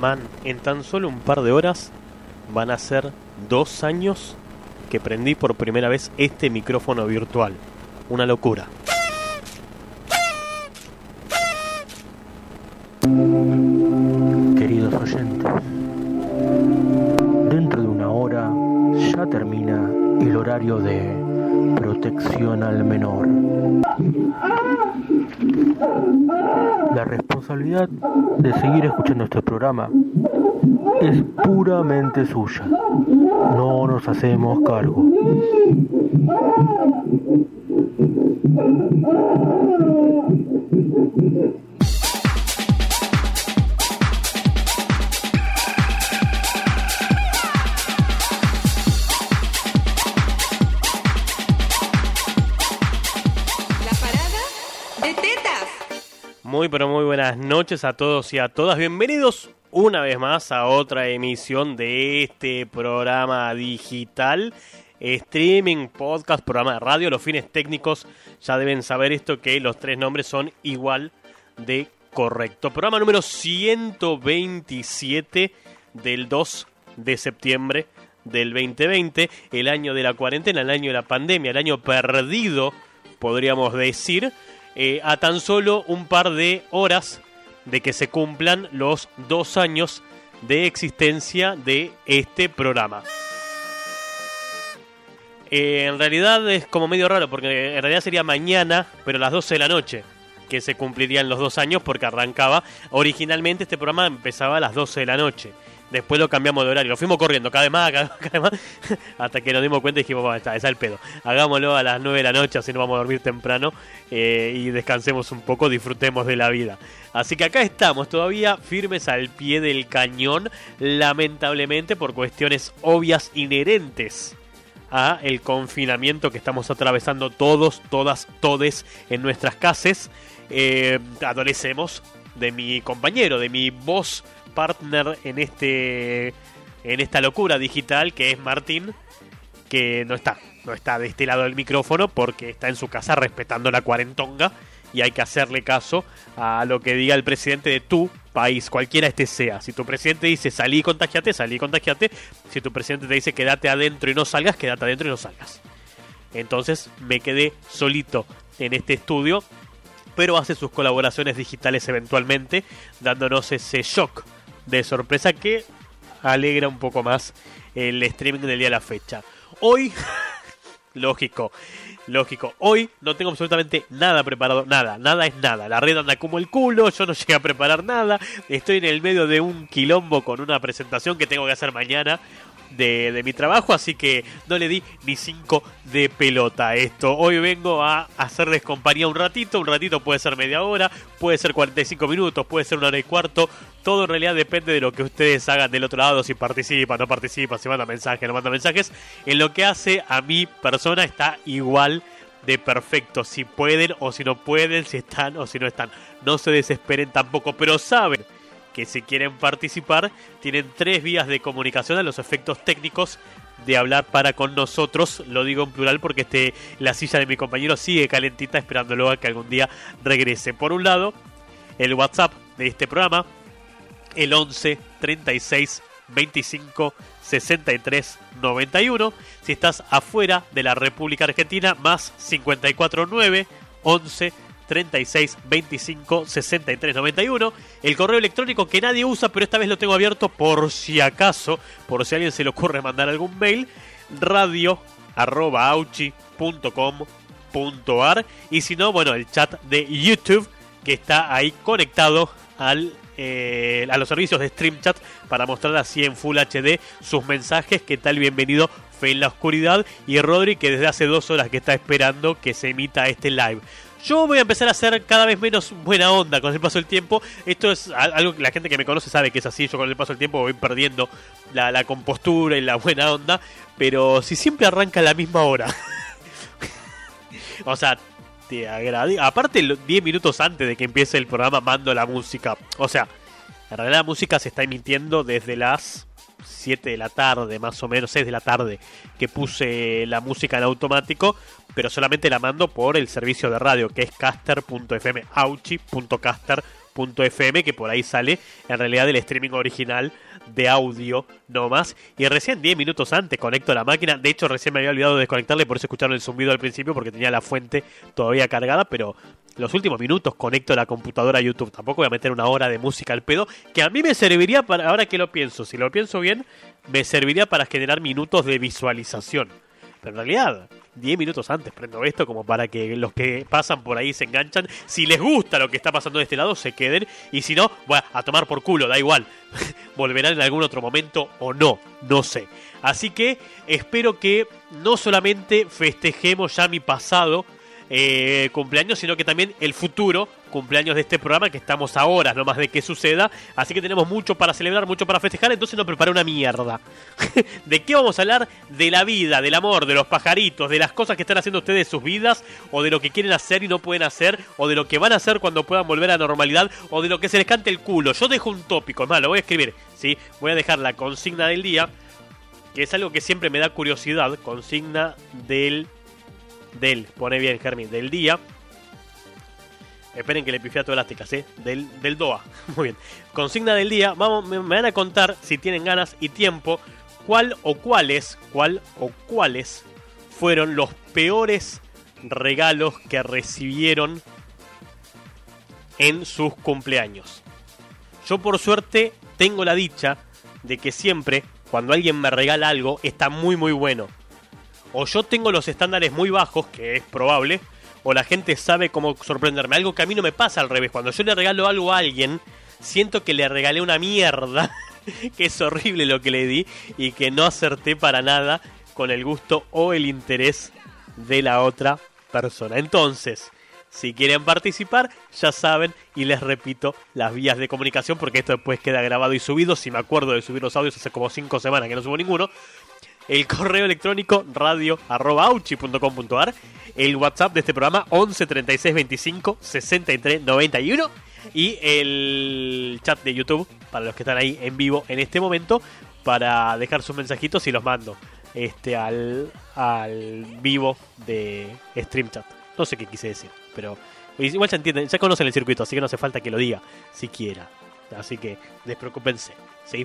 Man, en tan solo un par de horas van a ser dos años que prendí por primera vez este micrófono virtual. Una locura. Queridos oyentes, dentro de una hora ya termina el horario de protección al menor. La responsabilidad de seguir escuchando este programa es puramente suya. No nos hacemos cargo. Buenas noches a todos y a todas. Bienvenidos una vez más a otra emisión de este programa digital. Streaming, podcast, programa de radio, los fines técnicos ya deben saber esto que los tres nombres son igual de correcto. Programa número 127 del 2 de septiembre del 2020, el año de la cuarentena, el año de la pandemia, el año perdido, podríamos decir, eh, a tan solo un par de horas de que se cumplan los dos años de existencia de este programa. Eh, en realidad es como medio raro, porque en realidad sería mañana, pero a las 12 de la noche, que se cumplirían los dos años, porque arrancaba. Originalmente este programa empezaba a las 12 de la noche. Después lo cambiamos de horario, lo fuimos corriendo cada vez más, cada, cada vez más, hasta que nos dimos cuenta y dijimos, bueno, está, es el pedo. Hagámoslo a las 9 de la noche, así no vamos a dormir temprano eh, y descansemos un poco, disfrutemos de la vida. Así que acá estamos, todavía firmes al pie del cañón, lamentablemente por cuestiones obvias inherentes a el confinamiento que estamos atravesando todos, todas, todes en nuestras casas. Eh, adolecemos de mi compañero, de mi voz partner en este en esta locura digital que es Martín, que no está, no está de este lado del micrófono porque está en su casa respetando la cuarentonga y hay que hacerle caso a lo que diga el presidente de tu país, cualquiera este sea. Si tu presidente dice salí y contagiate, salí y contagiate. Si tu presidente te dice quédate adentro y no salgas, quédate adentro y no salgas. Entonces me quedé solito en este estudio, pero hace sus colaboraciones digitales eventualmente, dándonos ese shock de sorpresa que alegra un poco más el streaming del día de la fecha. Hoy, lógico, lógico, hoy no tengo absolutamente nada preparado, nada, nada es nada. La red anda como el culo, yo no llegué a preparar nada, estoy en el medio de un quilombo con una presentación que tengo que hacer mañana. De, de mi trabajo, así que no le di ni cinco de pelota a esto. Hoy vengo a hacerles compañía un ratito, un ratito puede ser media hora, puede ser 45 minutos, puede ser una hora y cuarto, todo en realidad depende de lo que ustedes hagan del otro lado, si participan, no participan, si mandan mensajes, no mandan mensajes. En lo que hace a mi persona está igual de perfecto, si pueden o si no pueden, si están o si no están. No se desesperen tampoco, pero saben que si quieren participar, tienen tres vías de comunicación a los efectos técnicos de hablar para con nosotros. Lo digo en plural porque este, la silla de mi compañero sigue calentita esperándolo a que algún día regrese. Por un lado, el WhatsApp de este programa, el 11 36 25 63 91. Si estás afuera de la República Argentina, más 54 9 11 36 25 63 91. El correo electrónico que nadie usa, pero esta vez lo tengo abierto por si acaso, por si alguien se le ocurre mandar algún mail, radio arroba y si no, bueno, el chat de YouTube que está ahí conectado al eh, a los servicios de StreamChat para mostrar así en Full HD sus mensajes. ¿Qué tal? Bienvenido, Fe en la Oscuridad. Y Rodri, que desde hace dos horas que está esperando que se emita este live. Yo voy a empezar a hacer cada vez menos buena onda con el paso del tiempo. Esto es algo que la gente que me conoce sabe que es así. Yo con el paso del tiempo voy perdiendo la, la compostura y la buena onda. Pero si siempre arranca a la misma hora. o sea, te agradezco. Aparte, 10 minutos antes de que empiece el programa, mando la música. O sea, en realidad la música se está emitiendo desde las 7 de la tarde, más o menos 6 de la tarde, que puse la música en automático, pero solamente la mando por el servicio de radio, que es caster.fm, auchi.caster.fm anchor.fm, que por ahí sale en realidad el streaming original de audio nomás. Y recién 10 minutos antes conecto la máquina. De hecho, recién me había olvidado de desconectarle, por eso escucharon el zumbido al principio, porque tenía la fuente todavía cargada, pero los últimos minutos conecto la computadora a YouTube. Tampoco voy a meter una hora de música al pedo, que a mí me serviría para, ahora que lo pienso, si lo pienso bien, me serviría para generar minutos de visualización. Pero en realidad, 10 minutos antes prendo esto como para que los que pasan por ahí se enganchan. Si les gusta lo que está pasando de este lado, se queden. Y si no, bueno, a tomar por culo, da igual. Volverán en algún otro momento o no, no sé. Así que espero que no solamente festejemos ya mi pasado, eh, cumpleaños, sino que también el futuro cumpleaños de este programa, que estamos a horas nomás de que suceda. Así que tenemos mucho para celebrar, mucho para festejar, entonces nos prepara una mierda. ¿De qué vamos a hablar? De la vida, del amor, de los pajaritos, de las cosas que están haciendo ustedes en sus vidas, o de lo que quieren hacer y no pueden hacer, o de lo que van a hacer cuando puedan volver a la normalidad, o de lo que se les cante el culo. Yo dejo un tópico, es más, lo voy a escribir, ¿sí? Voy a dejar la consigna del día, que es algo que siempre me da curiosidad, consigna del del, pone bien Germín, del día. Esperen que le pifé a todas las ¿eh? Del, del DOA. Muy bien. Consigna del día. Vamos, me, me van a contar, si tienen ganas y tiempo, cuál o cuáles, cuál o cuáles fueron los peores regalos que recibieron en sus cumpleaños. Yo por suerte tengo la dicha de que siempre, cuando alguien me regala algo, está muy muy bueno o yo tengo los estándares muy bajos, que es probable, o la gente sabe cómo sorprenderme. Algo que a mí no me pasa al revés. Cuando yo le regalo algo a alguien, siento que le regalé una mierda, que es horrible lo que le di y que no acerté para nada con el gusto o el interés de la otra persona. Entonces, si quieren participar, ya saben, y les repito las vías de comunicación, porque esto después queda grabado y subido. Si me acuerdo de subir los audios hace como 5 semanas que no subo ninguno el correo electrónico radio.auchi.com.ar, el WhatsApp de este programa 11 36 25 63 91 y el chat de YouTube para los que están ahí en vivo en este momento para dejar sus mensajitos y los mando este al, al vivo de Stream Chat. No sé qué quise decir, pero igual ya entienden, ya conocen el circuito, así que no hace falta que lo diga siquiera. Así que despreocúpense, ¿sí?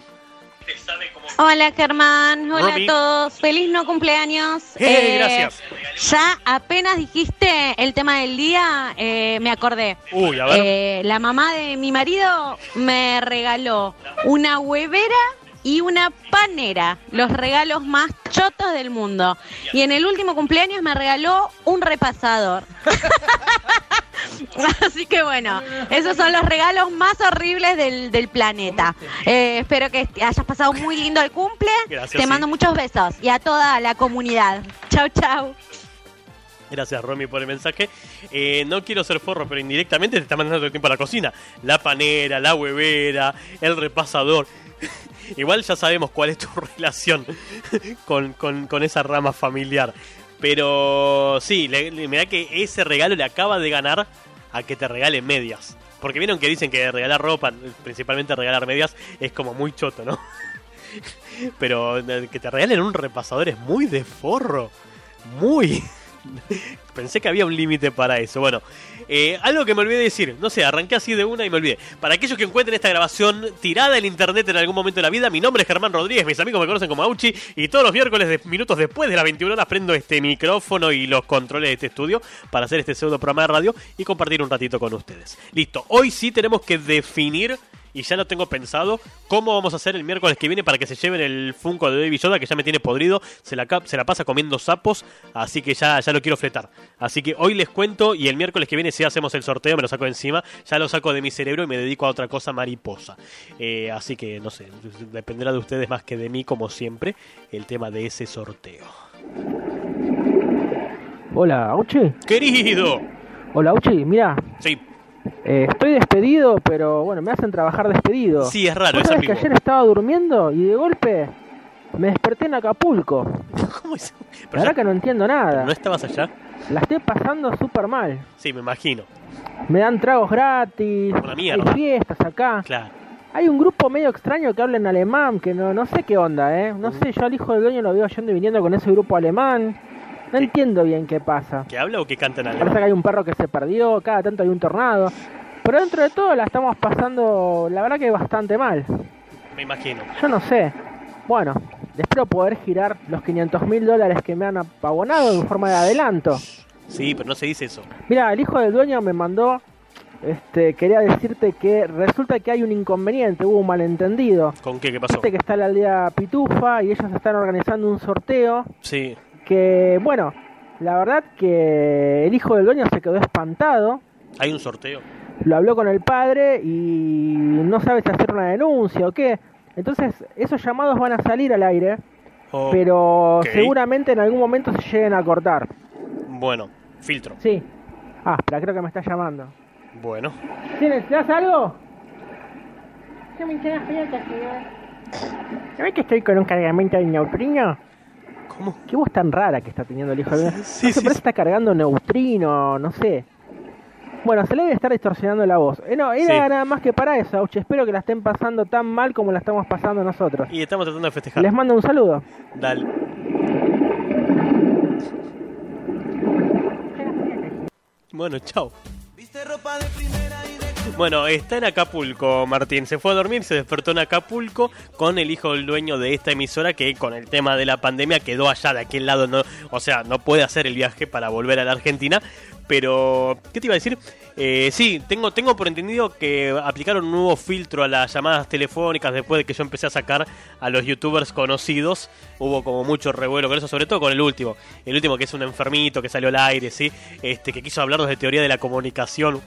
Hola Germán, hola a todos, feliz no cumpleaños. Eh, gracias. Ya apenas dijiste el tema del día, eh, me acordé. Uy, a ver. Eh, la mamá de mi marido me regaló una huevera y una panera, los regalos más chotos del mundo. Y en el último cumpleaños me regaló un repasador. Así que bueno, esos son los regalos más horribles del, del planeta. Eh, espero que hayas pasado muy lindo el cumple. Gracias, Te sí. mando muchos besos y a toda la comunidad. Chau, chau. Gracias, Romy, por el mensaje. Eh, no quiero ser forro, pero indirectamente te está mandando todo el tiempo a la cocina. La panera, la huevera, el repasador. Igual ya sabemos cuál es tu relación con, con- con esa rama familiar. Pero sí, le, que ese regalo le acaba de ganar a que te regalen medias. Porque vieron que dicen que regalar ropa, principalmente regalar medias, es como muy choto, ¿no? Pero eh, que te regalen un repasador es muy de forro. Muy. Pensé que había un límite para eso. Bueno, eh, algo que me olvidé de decir. No sé, arranqué así de una y me olvidé. Para aquellos que encuentren esta grabación tirada en internet en algún momento de la vida, mi nombre es Germán Rodríguez. Mis amigos me conocen como Auchi. Y todos los miércoles, minutos después de las 21 horas, prendo este micrófono y los controles de este estudio para hacer este pseudo programa de radio y compartir un ratito con ustedes. Listo. Hoy sí tenemos que definir y ya lo tengo pensado. ¿Cómo vamos a hacer el miércoles que viene para que se lleven el Funko de Baby Yoda que ya me tiene podrido? Se la, se la pasa comiendo sapos, así que ya, ya lo quiero fletar. Así que hoy les cuento y el miércoles que viene si hacemos el sorteo me lo saco encima, ya lo saco de mi cerebro y me dedico a otra cosa mariposa. Eh, así que no sé, dependerá de ustedes más que de mí como siempre el tema de ese sorteo. Hola, Auchi. Querido. Hola, Auchi. Mira, Sí, eh, estoy despedido, pero bueno, me hacen trabajar despedido. sí, es raro, ¿Vos es que ayer estaba durmiendo y de golpe me desperté en Acapulco? ¿Cómo es? La Pero verdad ya- que no entiendo nada. ¿No estabas allá? La estoy pasando súper mal. Sí, me imagino. Me dan tragos gratis. Mierda. Hay fiestas acá. Claro. Hay un grupo medio extraño que habla en alemán, que no, no sé qué onda, ¿eh? No sé, yo al hijo del dueño lo veo yendo y viniendo con ese grupo alemán. No entiendo bien qué pasa. ¿Que habla o que canta en Parece alemán? que hay un perro que se perdió, cada tanto hay un tornado. Pero dentro de todo la estamos pasando, la verdad que bastante mal. Me imagino. Yo no sé. Bueno, espero poder girar los 500 mil dólares que me han abonado en forma de adelanto. Sí, pero no se dice eso. Mira, el hijo del dueño me mandó, este, quería decirte que resulta que hay un inconveniente, hubo un malentendido. ¿Con qué? ¿Qué pasó? Viste que está la aldea Pitufa y ellos están organizando un sorteo Sí. Que, bueno, la verdad que el hijo del dueño se quedó espantado, Hay un sorteo. lo habló con el padre y no sabe si hacer una denuncia o qué. Entonces, esos llamados van a salir al aire, Oh, pero seguramente en algún momento se lleguen a cortar. Bueno, filtro. Sí. Ah, espera, creo que me está llamando. Bueno. ¿Sí, necesitas algo? ¿Qué me enteras ¿No ves que estoy con un cargamento de neutrino? ¿Cómo? Qué voz tan rara que está teniendo el hijo de... Sí, no sí, sé, sí. está cargando neutrino, no sé. Bueno, se le debe estar distorsionando la voz. Eh, no, era Sí. nada más que para eso, Auchi. Espero que la estén pasando tan mal como la estamos pasando nosotros. Y estamos tratando de festejar. Les mando un saludo. Dale. Bueno, chao. Bueno, está en Acapulco, Martín. Se fue a dormir, se despertó en Acapulco con el hijo del dueño de esta emisora que con el tema de la pandemia quedó allá de aquel lado. No, o sea, no puede hacer el viaje para volver a la Argentina. Pero, ¿qué te iba a decir? Eh, sí, tengo, tengo por entendido que aplicaron un nuevo filtro a las llamadas telefónicas después de que yo empecé a sacar a los youtubers conocidos. Hubo como mucho revuelo con eso, sobre todo con el último. El último que es un enfermito que salió al aire, ¿sí? Este, que quiso hablarnos de teoría de la comunicación.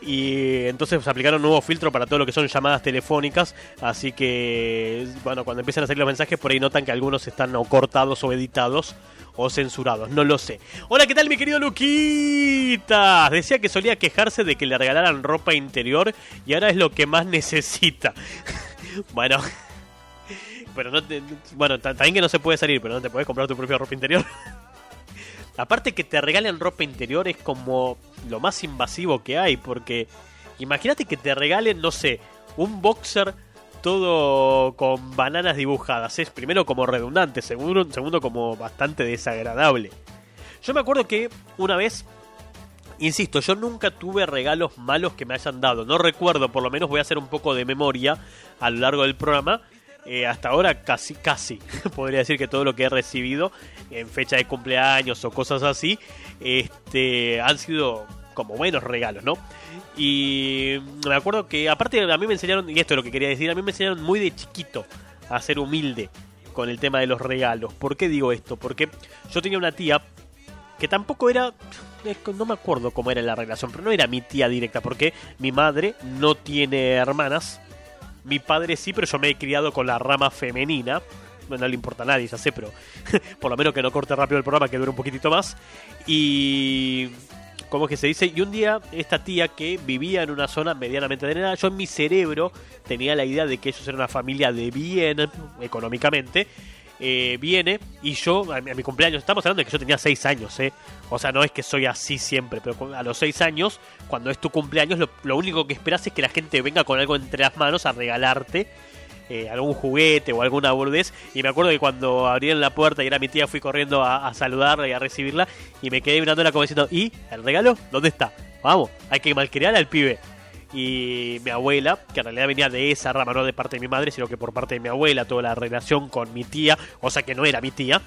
Y entonces aplicaron un nuevo filtro para todo lo que son llamadas telefónicas. Así que, bueno, cuando empiezan a salir los mensajes, por ahí notan que algunos están o cortados o editados o censurados. No lo sé. Hola, ¿qué tal, mi querido Luquita? Decía que solía quejarse de que le regalaran ropa interior y ahora es lo que más necesita. bueno. Pero no te- bueno, ta- también que no se puede salir, pero no te puedes comprar tu propia ropa interior. Aparte que te regalen ropa interior es como lo más invasivo que hay, porque imagínate que te regalen, no sé, un boxer todo con bananas dibujadas. Es primero como redundante, segundo, segundo como bastante desagradable. Yo me acuerdo que una vez, insisto, yo nunca tuve regalos malos que me hayan dado. No recuerdo, por lo menos voy a hacer un poco de memoria a lo largo del programa. Eh, hasta ahora casi, casi, podría decir que todo lo que he recibido en fecha de cumpleaños o cosas así, este, han sido como buenos regalos, ¿no? Y me acuerdo que, aparte, a mí me enseñaron, y esto es lo que quería decir, a mí me enseñaron muy de chiquito a ser humilde con el tema de los regalos. ¿Por qué digo esto? Porque yo tenía una tía que tampoco era, no me acuerdo cómo era la relación, pero no era mi tía directa, porque mi madre no tiene hermanas, mi padre sí, pero yo me he criado con la rama femenina. Bueno, no le importa a nadie, ya sé, pero por lo menos que no corte rápido el programa, que dure un poquitito más. Y. ¿Cómo es que se dice? Y un día, esta tía que vivía en una zona medianamente drenada, yo en mi cerebro tenía la idea de que ellos eran una familia de bien económicamente. Eh, viene y yo, a mi, cumpleaños, estamos hablando de que yo tenía 6 años, ¿eh? O sea, no es que soy así siempre, pero a los 6 años, cuando es tu cumpleaños, lo, lo único que esperas es que la gente venga con algo entre las manos a regalarte eh, algún juguete o alguna burdez. Y me acuerdo que cuando abrieron la puerta y era mi tía, fui corriendo a, a saludarla y a recibirla. Y me quedé mirándola como diciendo: ¿Y el regalo? ¿Dónde está? Vamos, hay que malcriar al pibe. Y mi abuela, que en realidad venía de esa rama, no de parte de mi madre, sino que por parte de mi abuela, toda la relación con mi tía, o sea que no era mi tía,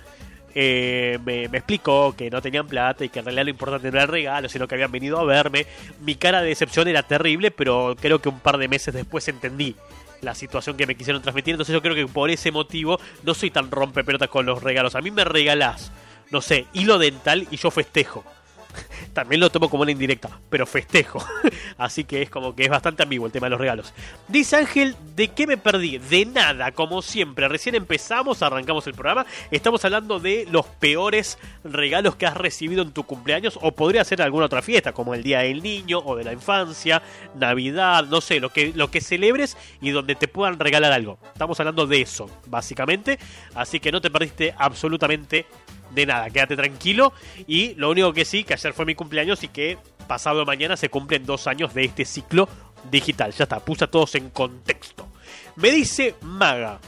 eh, me, explicó que no tenían plata y que en realidad lo importante no era el regalo, sino que habían venido a verme. Mi cara de decepción era terrible, pero creo que un par de meses después entendí la situación que me quisieron transmitir. Entonces yo creo que por ese motivo no soy tan rompepelotas con los regalos. A mí me regalás, no sé, hilo dental y yo festejo. También lo tomo como una indirecta, pero festejo. Así que es como que es bastante ambiguo el tema de los regalos. Dice Ángel, ¿de qué me perdí? De nada, como siempre. Recién empezamos, arrancamos el programa. Estamos hablando de los peores regalos que has recibido en tu cumpleaños o podría ser alguna otra fiesta, como el Día del Niño o de la Infancia, Navidad, no sé, lo que, lo que celebres y donde te puedan regalar algo. Estamos hablando de eso, básicamente. Así que no te perdiste absolutamente de nada, quédate tranquilo. Y lo único que sí, que ayer fue mi cumpleaños y que pasado mañana se cumplen dos años de este ciclo digital. Ya está, puse a todos en contexto. Me dice Maga.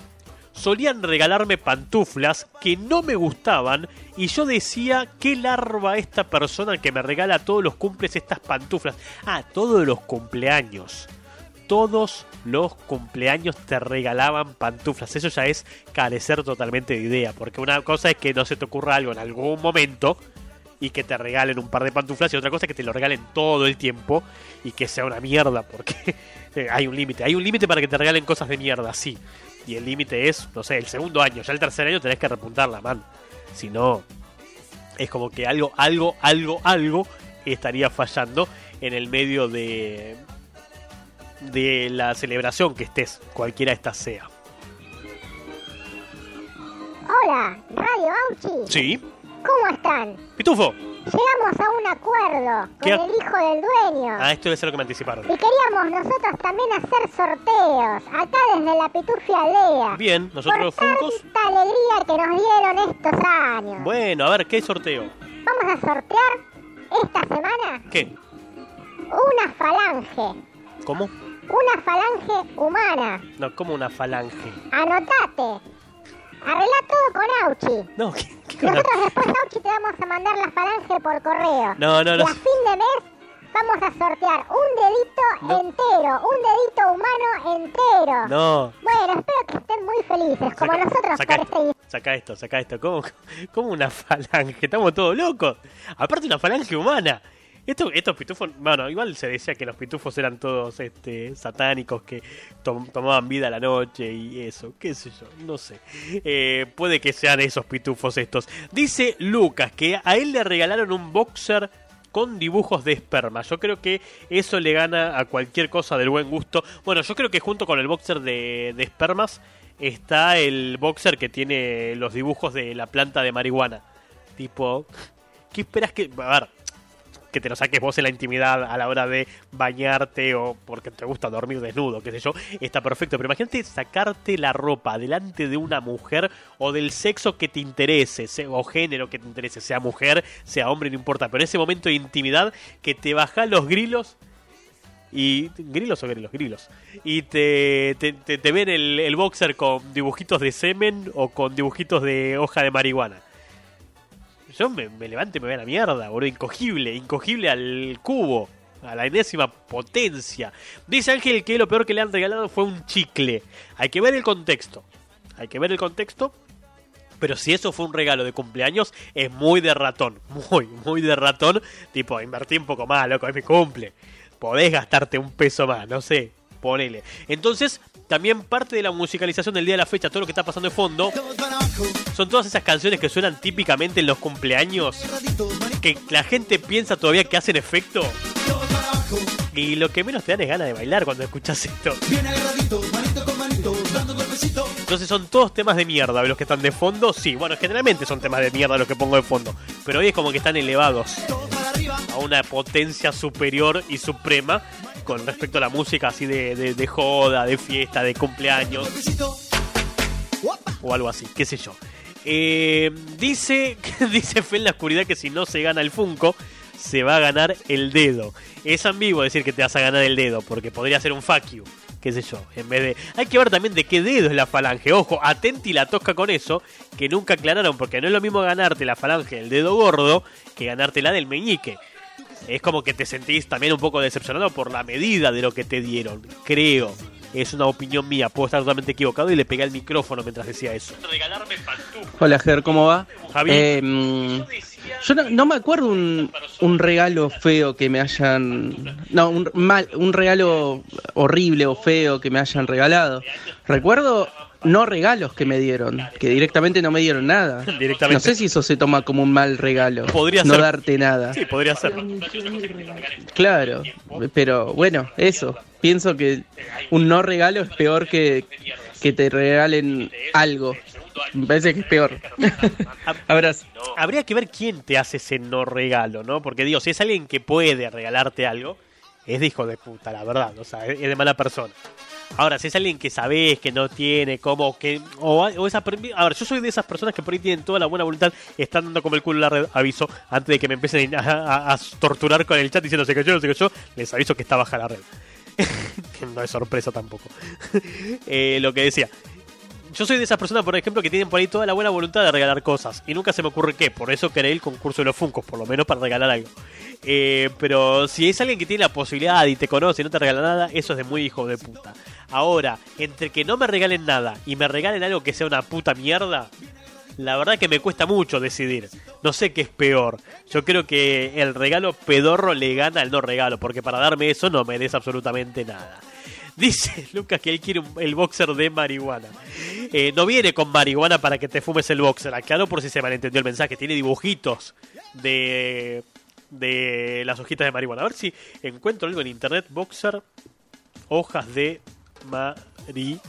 solían regalarme pantuflas que no me gustaban y yo decía, qué larva esta persona que me regala todos los cumples estas pantuflas. Ah, todos los cumpleaños. Todos los cumpleaños te regalaban pantuflas. Eso ya es carecer totalmente de idea. Porque una cosa es que no se te ocurra algo en algún momento y que te regalen un par de pantuflas y otra cosa es que te lo regalen todo el tiempo y que sea una mierda porque eh, hay un límite. Hay un límite para que te regalen cosas de mierda, sí. Y el límite es, no sé, el segundo año. Ya el tercer año tenés que repuntarla, man. Si no, es como que algo, algo, algo, algo estaría fallando en el medio de de la celebración que estés, cualquiera esta sea. Hola, Radio Auchi. Sí, ¿Cómo están? Pitufo. Llegamos a un acuerdo con ¿Qué? el hijo del dueño. Ah, esto debe ser lo que me anticiparon. Y queríamos nosotros también hacer sorteos, acá desde la Pitufia Aldea. Bien, nosotros los por Funcos. tanta alegría que nos dieron estos años. Bueno, a ver, ¿qué sorteo? Vamos a sortear esta semana ¿Qué? una falange. ¿Cómo? Una falange humana. No, como una falange. Anotate. Arregla todo con Auchi. No, ¿qué, qué Nosotros después, Auchi, te vamos a mandar la falange por correo. No, no, Y no. a fin de mes vamos a sortear un dedito No. entero, un dedito humano entero. No. Bueno, espero que estén muy felices, como Saca- nosotros saca por esto, este saca esto, saca esto. ¿Cómo, ¿Cómo una falange? Estamos todos locos. Aparte una falange humana. Esto, estos pitufos, bueno, igual se decía que los pitufos eran todos este, satánicos que tom- tomaban vida a la noche y eso, qué sé yo, no sé. Eh, puede que sean esos pitufos estos. Dice Lucas que a él le regalaron un boxer con dibujos de esperma. Yo creo que eso le gana a cualquier cosa del buen gusto. Bueno, yo creo que junto con el boxer de, de espermas está el boxer que tiene los dibujos de la planta de marihuana. Tipo, ¿qué esperas que... A ver, que te lo saques vos en la intimidad a la hora de bañarte o porque te gusta dormir desnudo, qué sé yo, está perfecto. Pero imagínate sacarte la ropa delante de una mujer o del sexo que te interese, se- o género que te interese, sea mujer, sea hombre, no importa. Pero ese momento de intimidad que te baja los grilos y grilos o grilos, grilos. Y te, te, te- te ven el, el boxer con dibujitos de semen o con dibujitos de hoja de marihuana. Yo me, me levanto y me voy a la mierda, boludo. Incogible, incogible al cubo. A la enésima potencia. Dice Ángel que lo peor que le han regalado fue un chicle. Hay que ver el contexto. Hay que ver el contexto. Pero si eso fue un regalo de cumpleaños, es muy de ratón. Muy, muy de ratón. Tipo, invertí un poco más, loco, es mi cumple. Podés gastarte un peso más, no sé. Ponele. Entonces, también parte de la musicalización del día de la fecha, todo lo que está pasando de fondo, son todas esas canciones que suenan típicamente en los cumpleaños. Que la gente piensa todavía que hacen efecto. Y lo que menos te dan es ganas de bailar cuando escuchas esto. Entonces son todos temas de mierda los que están de fondo. Sí, bueno, generalmente son temas de mierda los que pongo de fondo. Pero hoy es como que están elevados a una potencia superior y suprema con respecto a la música así de, de- de joda, de fiesta, de cumpleaños. O algo así, qué sé yo. Eh, dice, dice Fe en la oscuridad que si no se gana el Funko, se va a ganar el dedo. Es ambiguo decir que te vas a ganar el dedo, porque podría ser un fuck you, qué sé yo. En vez de. Hay que ver también de qué dedo es la falange. Ojo, atenti la tosca con eso, que nunca aclararon, porque no es lo mismo ganarte la falange del dedo gordo que ganarte la del meñique. Es como que te sentís también un poco decepcionado por la medida de lo que te dieron. Creo. Es una opinión mía, puedo estar totalmente equivocado y le pegué al micrófono mientras decía eso. Regalarme. Hola Ger, ¿cómo va? Javi. Eh, yo no, no me acuerdo un, un regalo feo que me hayan... No, un, mal, un regalo horrible o feo que me hayan regalado. Recuerdo no regalos que me dieron, que directamente no me dieron nada. Directamente. No sé si eso se toma como un mal regalo. Podría no ser. darte nada. Sí, podría ser. Claro, pero bueno, eso. Pienso que un no regalo es peor que, que te regalen algo. Me parece que es peor. Abrazo. Habría que ver quién te hace ese no regalo, ¿no? Porque digo, si es alguien que puede regalarte algo, es de hijo de puta, la verdad. O sea, es es de mala persona. Ahora, si es alguien que sabes que no tiene, como que. O, o esa. A ver, yo soy de esas personas que por ahí tienen toda la buena voluntad, están dando como el culo la red, aviso, antes de que me empiecen a, torturar con el chat diciendo se cayó, se cayó, les aviso que está baja la red. no es sorpresa tampoco. Eh, lo que decía. Yo soy de esas personas, por ejemplo, que tienen por ahí toda la buena voluntad de regalar cosas. Y nunca se me ocurre qué. Por eso creé el concurso de los Funcos, por lo menos para regalar algo. Eh, pero si es alguien que tiene la posibilidad y te conoce y no te regala nada, eso es de muy hijo de puta. Ahora, entre que no me regalen nada y me regalen algo que sea una puta mierda, la verdad que me cuesta mucho decidir. No sé qué es peor. Yo creo que el regalo pedorro le gana al no regalo, porque para darme eso no me des absolutamente nada. Dice Lucas que él quiere el boxer de marihuana. Eh, no viene con marihuana para que te fumes el boxer. Aclaro por si se malentendió el mensaje. Tiene dibujitos de, de las hojitas de marihuana. A ver si encuentro algo en internet. Boxer, hojas de marihuana.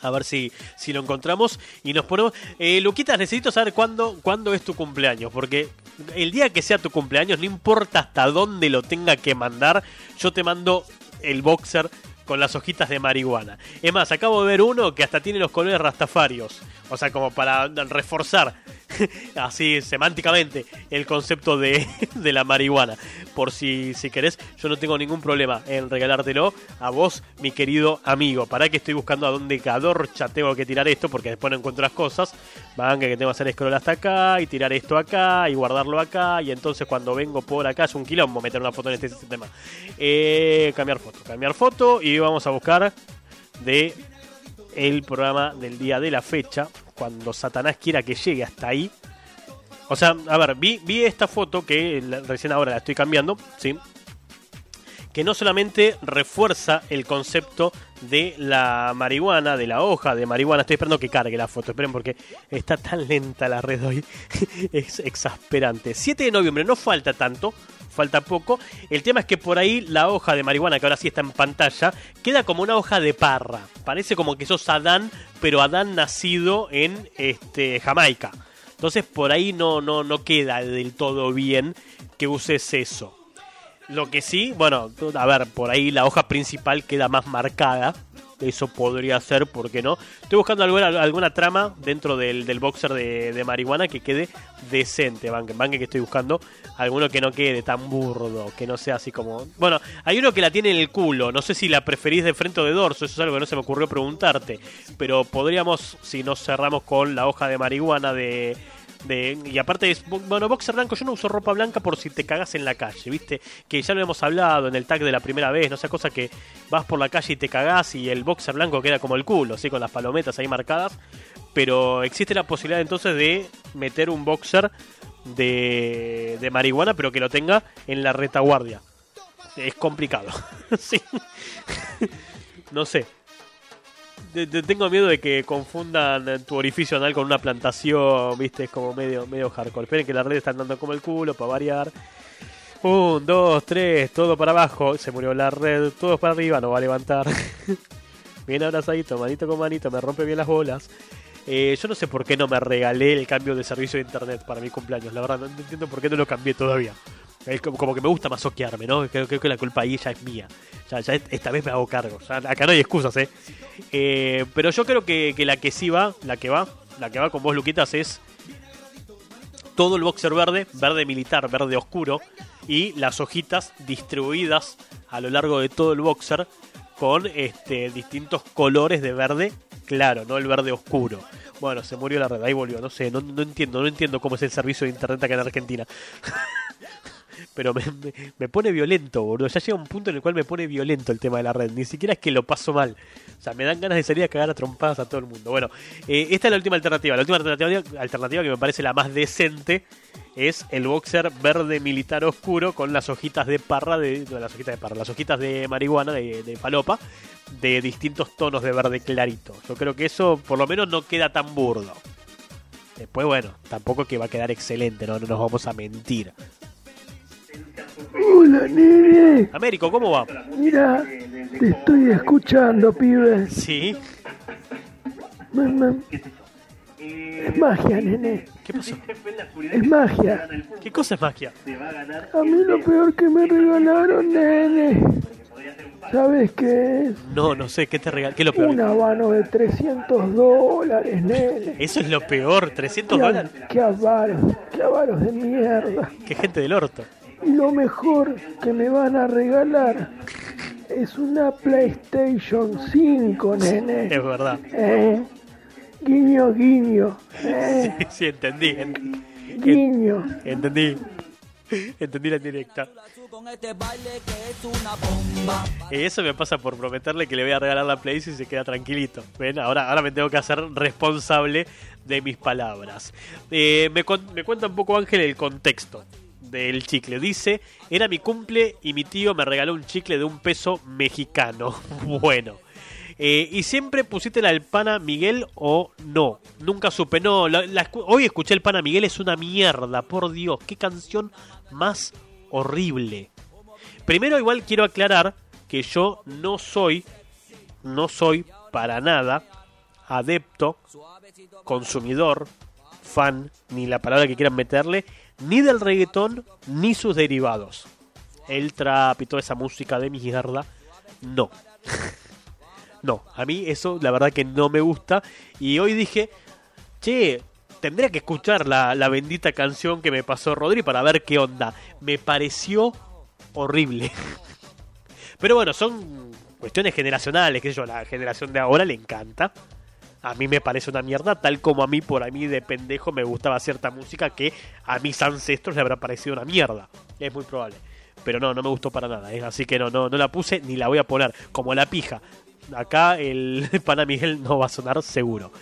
A ver si, si lo encontramos y nos ponemos. Eh, Luquitas, necesito saber cuándo, cuándo es tu cumpleaños. Porque el día que sea tu cumpleaños, no importa hasta dónde lo tenga que mandar, yo te mando el boxer con las hojitas de marihuana. Es más, acabo de ver uno que hasta tiene los colores rastafarios. O sea, como para reforzar así semánticamente el concepto de, de la marihuana. Por si, si querés, yo no tengo ningún problema en regalártelo a vos, mi querido amigo. Para que estoy buscando a dónde cadorcha tengo que tirar esto, porque después no encuentro las cosas. Van que tengo que hacer scroll hasta acá y tirar esto acá y guardarlo acá. Y entonces cuando vengo por acá es un quilombo meter una foto en este sistema. Eh, cambiar foto, cambiar foto y vamos a buscar de el programa del día de la fecha, cuando Satanás quiera que llegue hasta ahí. O sea, a ver, vi, vi esta foto que recién ahora la estoy cambiando, ¿sí? Que no solamente refuerza el concepto de la marihuana, de la hoja de marihuana. Estoy esperando que cargue la foto, esperen porque está tan lenta la red hoy. es exasperante. 7 de noviembre, no falta tanto, falta poco. El tema es que por ahí la hoja de marihuana, que ahora sí está en pantalla, queda como una hoja de parra. Parece como que sos Adán, pero Adán nacido en este, Jamaica. Entonces por ahí no, no, no queda del todo bien que uses eso. Lo que sí, bueno, a ver, por ahí la hoja principal queda más marcada. Eso podría ser, ¿por qué no? Estoy buscando alguna, alguna trama dentro del, del boxer de, de marihuana que quede decente, banque, banque que estoy buscando. Alguno que no quede tan burdo, que no sea así como... Bueno, hay uno que la tiene en el culo, no sé si la preferís de frente o de dorso, eso es algo que no se me ocurrió preguntarte. Pero podríamos, si nos cerramos con la hoja de marihuana de, de, y aparte es, bueno, boxer blanco, yo no uso ropa blanca por si te cagas en la calle, ¿viste? Que ya lo hemos hablado en el tag de la primera vez, no sea cosa que vas por la calle y te cagás y el boxer blanco queda como el culo, ¿sí? Con las palometas ahí marcadas. Pero existe la posibilidad entonces de meter un boxer de, de marihuana, pero que lo tenga en la retaguardia. Es complicado, sí. no sé. Tengo miedo de que confundan tu orificio anal con una plantación, viste, es como medio, medio hardcore. Esperen que la red está andando como el culo para variar. Un, dos, tres, todo para abajo. Se murió la red, todo para arriba, no va a levantar. bien abrazadito, manito con manito, me rompe bien las bolas. Eh, yo no sé por qué no me regalé el cambio de servicio de internet para mi cumpleaños. La verdad, no entiendo por qué no lo cambié todavía. Como, que me gusta masoquearme, ¿no? Creo, creo que la culpa ahí ya es mía. Ya, ya esta vez me hago cargo. Acá no hay excusas, ¿eh? Eh, Pero yo creo que, que la que sí va, la que va, la que va con vos, Luquitas, es todo el boxer verde, verde militar, verde oscuro, y las hojitas distribuidas a lo largo de todo el boxer con este, distintos colores de verde claro, no el verde oscuro. Bueno, se murió la red, ahí volvió, no sé, no, no entiendo, no entiendo cómo es el servicio de internet acá en Argentina. Pero me, me- pone violento, boludo. Ya llega un punto en el cual me pone violento el tema de la red. Ni siquiera es que lo paso mal. O sea, me dan ganas de salir a cagar a trompadas a todo el mundo. Bueno, eh, esta es la última alternativa. La última alternativa, alternativa que me parece la más decente es el boxer verde militar oscuro con las hojitas de parra, de, no, las hojitas de parra, las hojitas de marihuana, de, de falopa, de distintos tonos de verde clarito. Yo creo que eso por lo menos no queda tan burdo. Después, bueno, tampoco que va a quedar excelente, no, no nos vamos a mentir. Hola, nene. Américo, ¿cómo va? Mira, te estoy escuchando, pibe. Sí. Mamá. Es magia, nene. ¿Qué pasó? Es magia. ¿Qué cosa es magia? A mí lo peor que me regalaron, nene. ¿Sabes qué es? No, no sé, ¿qué te regal? ¿Qué es lo peor? Un habano de 300 dólares, nene. Eso es lo peor, 300 Qué, dólares. qué avaros, qué avaros de mierda. Qué gente del orto. Lo mejor que me van a regalar es una PlayStation 5, nene. Es verdad. Eh, guiño, guiño. Eh, Sí, sí, entendí. en- guiño. Entendí. Entendí la directa. Eso me pasa por prometerle que le voy a regalar la Play si se queda tranquilito. ¿Ven? Ahora, ahora me tengo que hacer responsable de mis palabras. Eh, me cuenta un poco Ángel el contexto del chicle. Dice, era mi cumple y mi tío me regaló un chicle de un peso mexicano. Bueno. Eh, y siempre pusiste la del pana Miguel o no. Nunca supe. No, la- hoy escuché el pana Miguel, es una mierda. Por Dios, qué canción más horrible. Primero igual quiero aclarar que yo no soy, no soy para nada adepto, consumidor, fan, ni la palabra que quieran meterle, ni del reggaetón, ni sus derivados. El trap y toda esa música de mierda, no. no, a mí eso la verdad que no me gusta. Y hoy dije, che, tendría que escuchar la, la bendita canción que me pasó Rodri para ver qué onda. Me pareció horrible. Pero bueno, son cuestiones generacionales, que yo, la generación de ahora le encanta. A mí me parece una mierda, tal como a mí por a mí de pendejo me gustaba cierta música que a mis ancestros le habrá parecido una mierda. Es muy probable. Pero no, no me gustó para nada. ¿eh? Así que no, no, no la puse ni la voy a poner. Como la pija. Acá el pana Miguel no va a sonar seguro.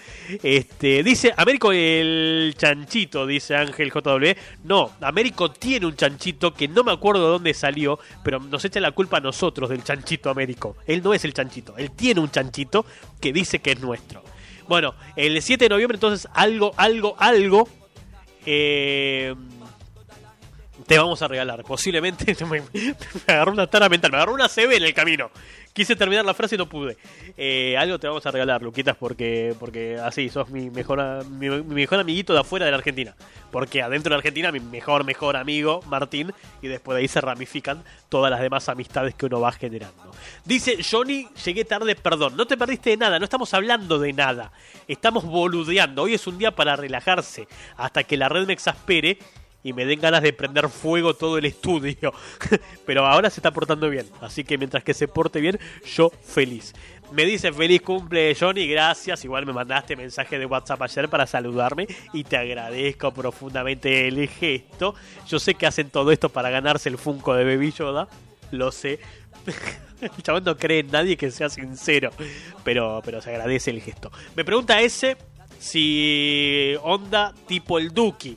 Este, dice Américo el chanchito, dice Ángel JW. No, Américo tiene un chanchito que no me acuerdo de dónde salió, pero nos echa la culpa a nosotros del chanchito Américo. Él no es el chanchito, él tiene un chanchito que dice que es nuestro. Bueno, el 7 de noviembre entonces algo, algo, algo eh, te vamos a regalar. Posiblemente me, me agarró una tara mental, me agarró una CB en el camino. Quise terminar la frase y no pude. Eh, algo te vamos a regalar, Luquitas, porque porque así sos mi mejor mi, mi mejor amiguito de afuera de la Argentina. Porque adentro de la Argentina mi mejor mejor amigo Martín y después de ahí se ramifican todas las demás amistades que uno va generando. Dice Johnny, llegué tarde, perdón. No te perdiste de nada, no estamos hablando de nada. Estamos boludeando. Hoy es un día para relajarse hasta que la red me exaspere y me den ganas de prender fuego todo el estudio. Pero ahora se está portando bien. Así que mientras que se porte bien, yo feliz. Me dice feliz cumple Johnny, gracias. Igual me mandaste mensaje de WhatsApp ayer para saludarme y te agradezco profundamente el gesto. Yo sé que hacen todo esto para ganarse el Funko de Baby Yoda, lo sé. El chabón no cree en nadie que sea sincero, pero, pero se agradece el gesto. Me pregunta ese si onda tipo el Duki.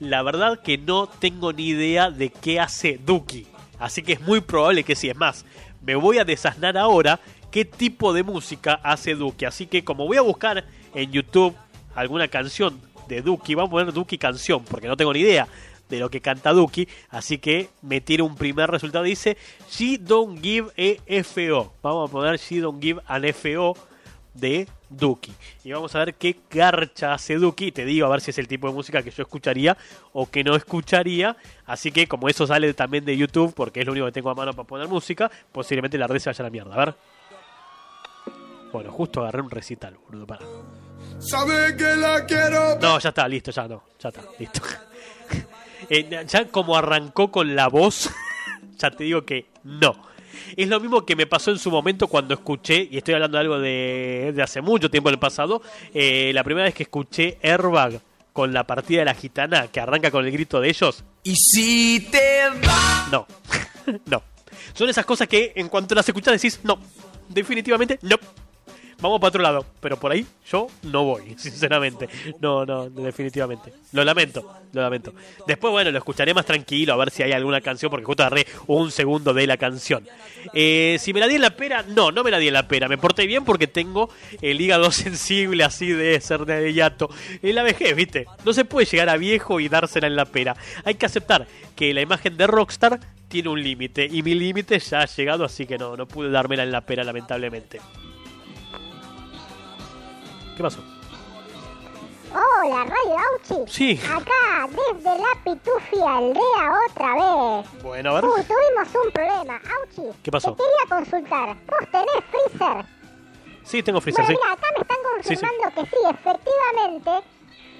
La verdad que no tengo ni idea de qué hace Duki. Así que es muy probable que sí. Es más, me voy a desasnar ahora qué tipo de música hace Duki. Así que como voy a buscar en YouTube alguna canción de Duki, vamos a poner Duki canción, porque no tengo ni idea de lo que canta Duki. Así que me tiro un primer resultado. Dice, She don't give a FO. Vamos a poner She don't give an FO de Duki. Y vamos a ver qué garcha hace Duki. Te digo a ver si es el tipo de música que yo escucharía o que no escucharía. Así que como eso sale también de YouTube, porque es lo único que tengo a mano para poner música, posiblemente la red se vaya a la mierda. A ver. Bueno, justo agarré un recital, boludo, para. Sabe que la quiero. No, ya está, listo, ya no, ya está, listo. Eh, ya como arrancó con la voz, ya te digo que no. Es lo mismo que me pasó en su momento cuando escuché, y estoy hablando de algo de, de hace mucho tiempo en el pasado, eh, la primera vez que escuché Airbag con la partida de la gitana que arranca con el grito de ellos. Y si te va. No, no. Son esas cosas que en cuanto las escuchas decís, no, definitivamente no. Vamos para otro lado, pero por ahí yo no voy, sinceramente. No, no, definitivamente. Lo lamento, lo lamento. Después, bueno, lo escucharé más tranquilo, a ver si hay alguna canción, porque justo agarré un segundo de la canción. Eh, si me la di en la pera, no, no me la di en la pera. Me porté bien porque tengo el hígado sensible así de ser de yato. En la vejez, ¿viste? No se puede llegar a viejo y dársela en la pera. Hay que aceptar que la imagen de Rockstar tiene un límite, y mi límite ya ha llegado, así que no, no pude dármela en la pera, lamentablemente. ¿Qué pasó? Hola, Radio Auchi. Sí. Acá, desde la Pitufi Aldea otra vez. Bueno, a ver. Uy, tuvimos un problema. Auchi. ¿Qué pasó? Te quería consultar. ¿Vos tenés freezer? Sí, tengo freezer, bueno, sí. mira, acá me están Sí, sí. confirmando que sí, efectivamente.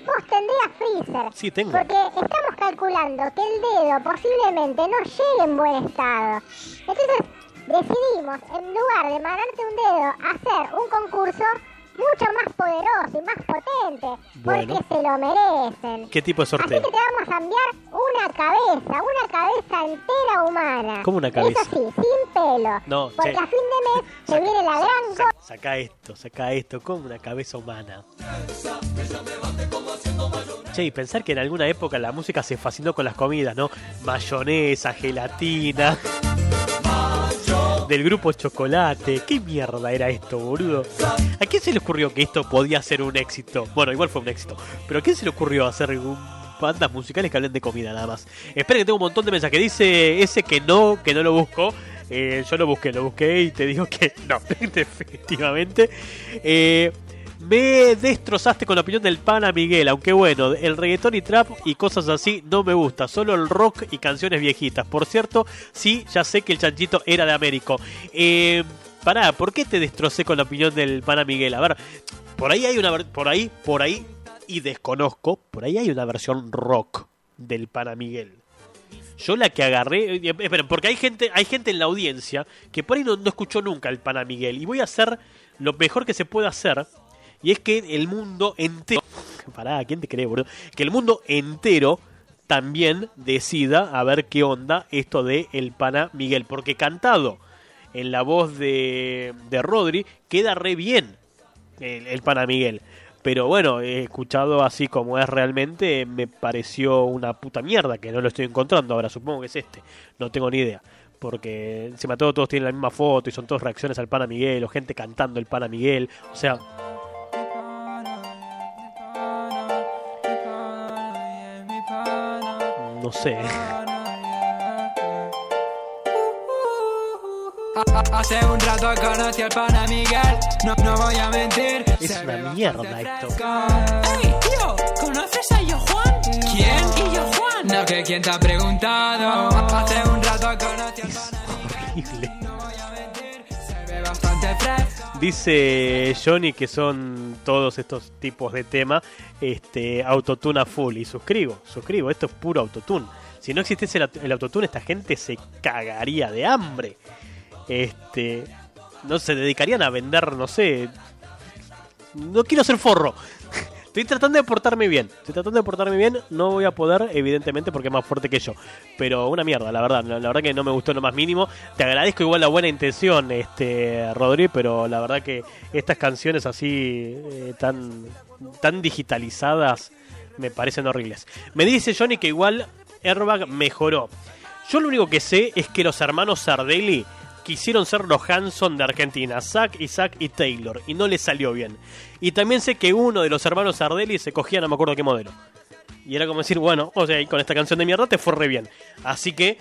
vos tendrías freezer. Sí, tengo. Porque estamos calculando que el dedo posiblemente no llegue en buen estado. Entonces decidimos, en lugar de mandarte un dedo, hacer un concurso mucho más poderoso y más potente. Bueno. Porque se lo merecen. ¿Qué tipo de Así sorteo? que te vamos a enviar una cabeza, una cabeza entera humana. ¿Cómo una cabeza? Eso sí, sin pelo. No, Porque che. a fin de mes se viene la gran Sa- saca esto, saca esto, como una cabeza humana. Che, y pensar que en alguna época la música se fascinó con las comidas, ¿no? Mayonesa, gelatina. Del grupo Chocolate. ¿Qué mierda era esto, boludo? ¿A quién se le ocurrió que esto podía ser un éxito? Bueno, igual fue un éxito. Pero ¿a quién se le ocurrió hacer bandas musicales que hablen de comida nada más? Espera que tengo un montón de mensajes. Dice ese que no, que no lo busco. Eh, yo lo busqué, lo busqué y te digo que no, definitivamente. Eh, me destrozaste con la opinión del pana Miguel, aunque bueno, el reggaetón y trap y cosas así no me gusta, solo el rock y canciones viejitas. Por cierto, sí, ya sé que el chanchito era de Américo. Eh, pará, ¿por qué te destrocé con la opinión del pana Miguel? A ver, por ahí hay una por ahí, por ahí, y desconozco, por ahí hay una versión rock del pana Miguel. Yo la que agarré, eh, espera, porque hay gente, hay gente en la audiencia que por ahí no, no escuchó nunca el pana Miguel. Y voy a hacer lo mejor que se puede hacer. Y es que el mundo entero. Pará, ¿quién te cree, boludo? Que el mundo entero también decida a ver qué onda esto de el pana Miguel. Porque cantado en la voz de, de Rodri queda re bien el, pana Miguel. Pero bueno, he escuchado así como es realmente, me pareció una puta mierda, que no lo estoy encontrando ahora, supongo que es este, no tengo ni idea. Porque encima todo, todos tienen la misma foto y son todas reacciones al pana Miguel, o gente cantando el pana Miguel, o sea... No sé. Hace un rato conocí al pana Miguel, no, no voy a mentir. Es una mierda esto. Ey, tío, ¿conoces a Yo Juan? ¿Quién? ¿Y Yo Juan? No, que quién te ha preguntado. Hace un rato conocí al pana Horrible. Dice Johnny que son todos estos tipos de tema este, autotune a full. Y suscribo, suscribo, esto es puro autotune. Si no existiese el, el autotune, esta gente se cagaría de hambre. Este, no se dedicarían a vender, no sé. No quiero ser forro. Estoy tratando de portarme bien. Estoy tratando de portarme bien. No voy a poder, evidentemente, porque es más fuerte que yo. Pero una mierda, la verdad. La, verdad que no me gustó lo más mínimo. Te agradezco igual la buena intención, este Rodri, pero la verdad que estas canciones así eh, tan, tan digitalizadas me parecen horribles. Me dice Johnny que igual Airbag mejoró. Yo lo único que sé es que los hermanos Sardelli quisieron ser los Hanson de Argentina, Zack, Isaac y Taylor, y no les salió bien. Y también sé que uno de los hermanos Sardelli se cogía no me acuerdo qué modelo. Y era como decir, bueno, o sea, con esta canción de mierda te fue re bien. Así que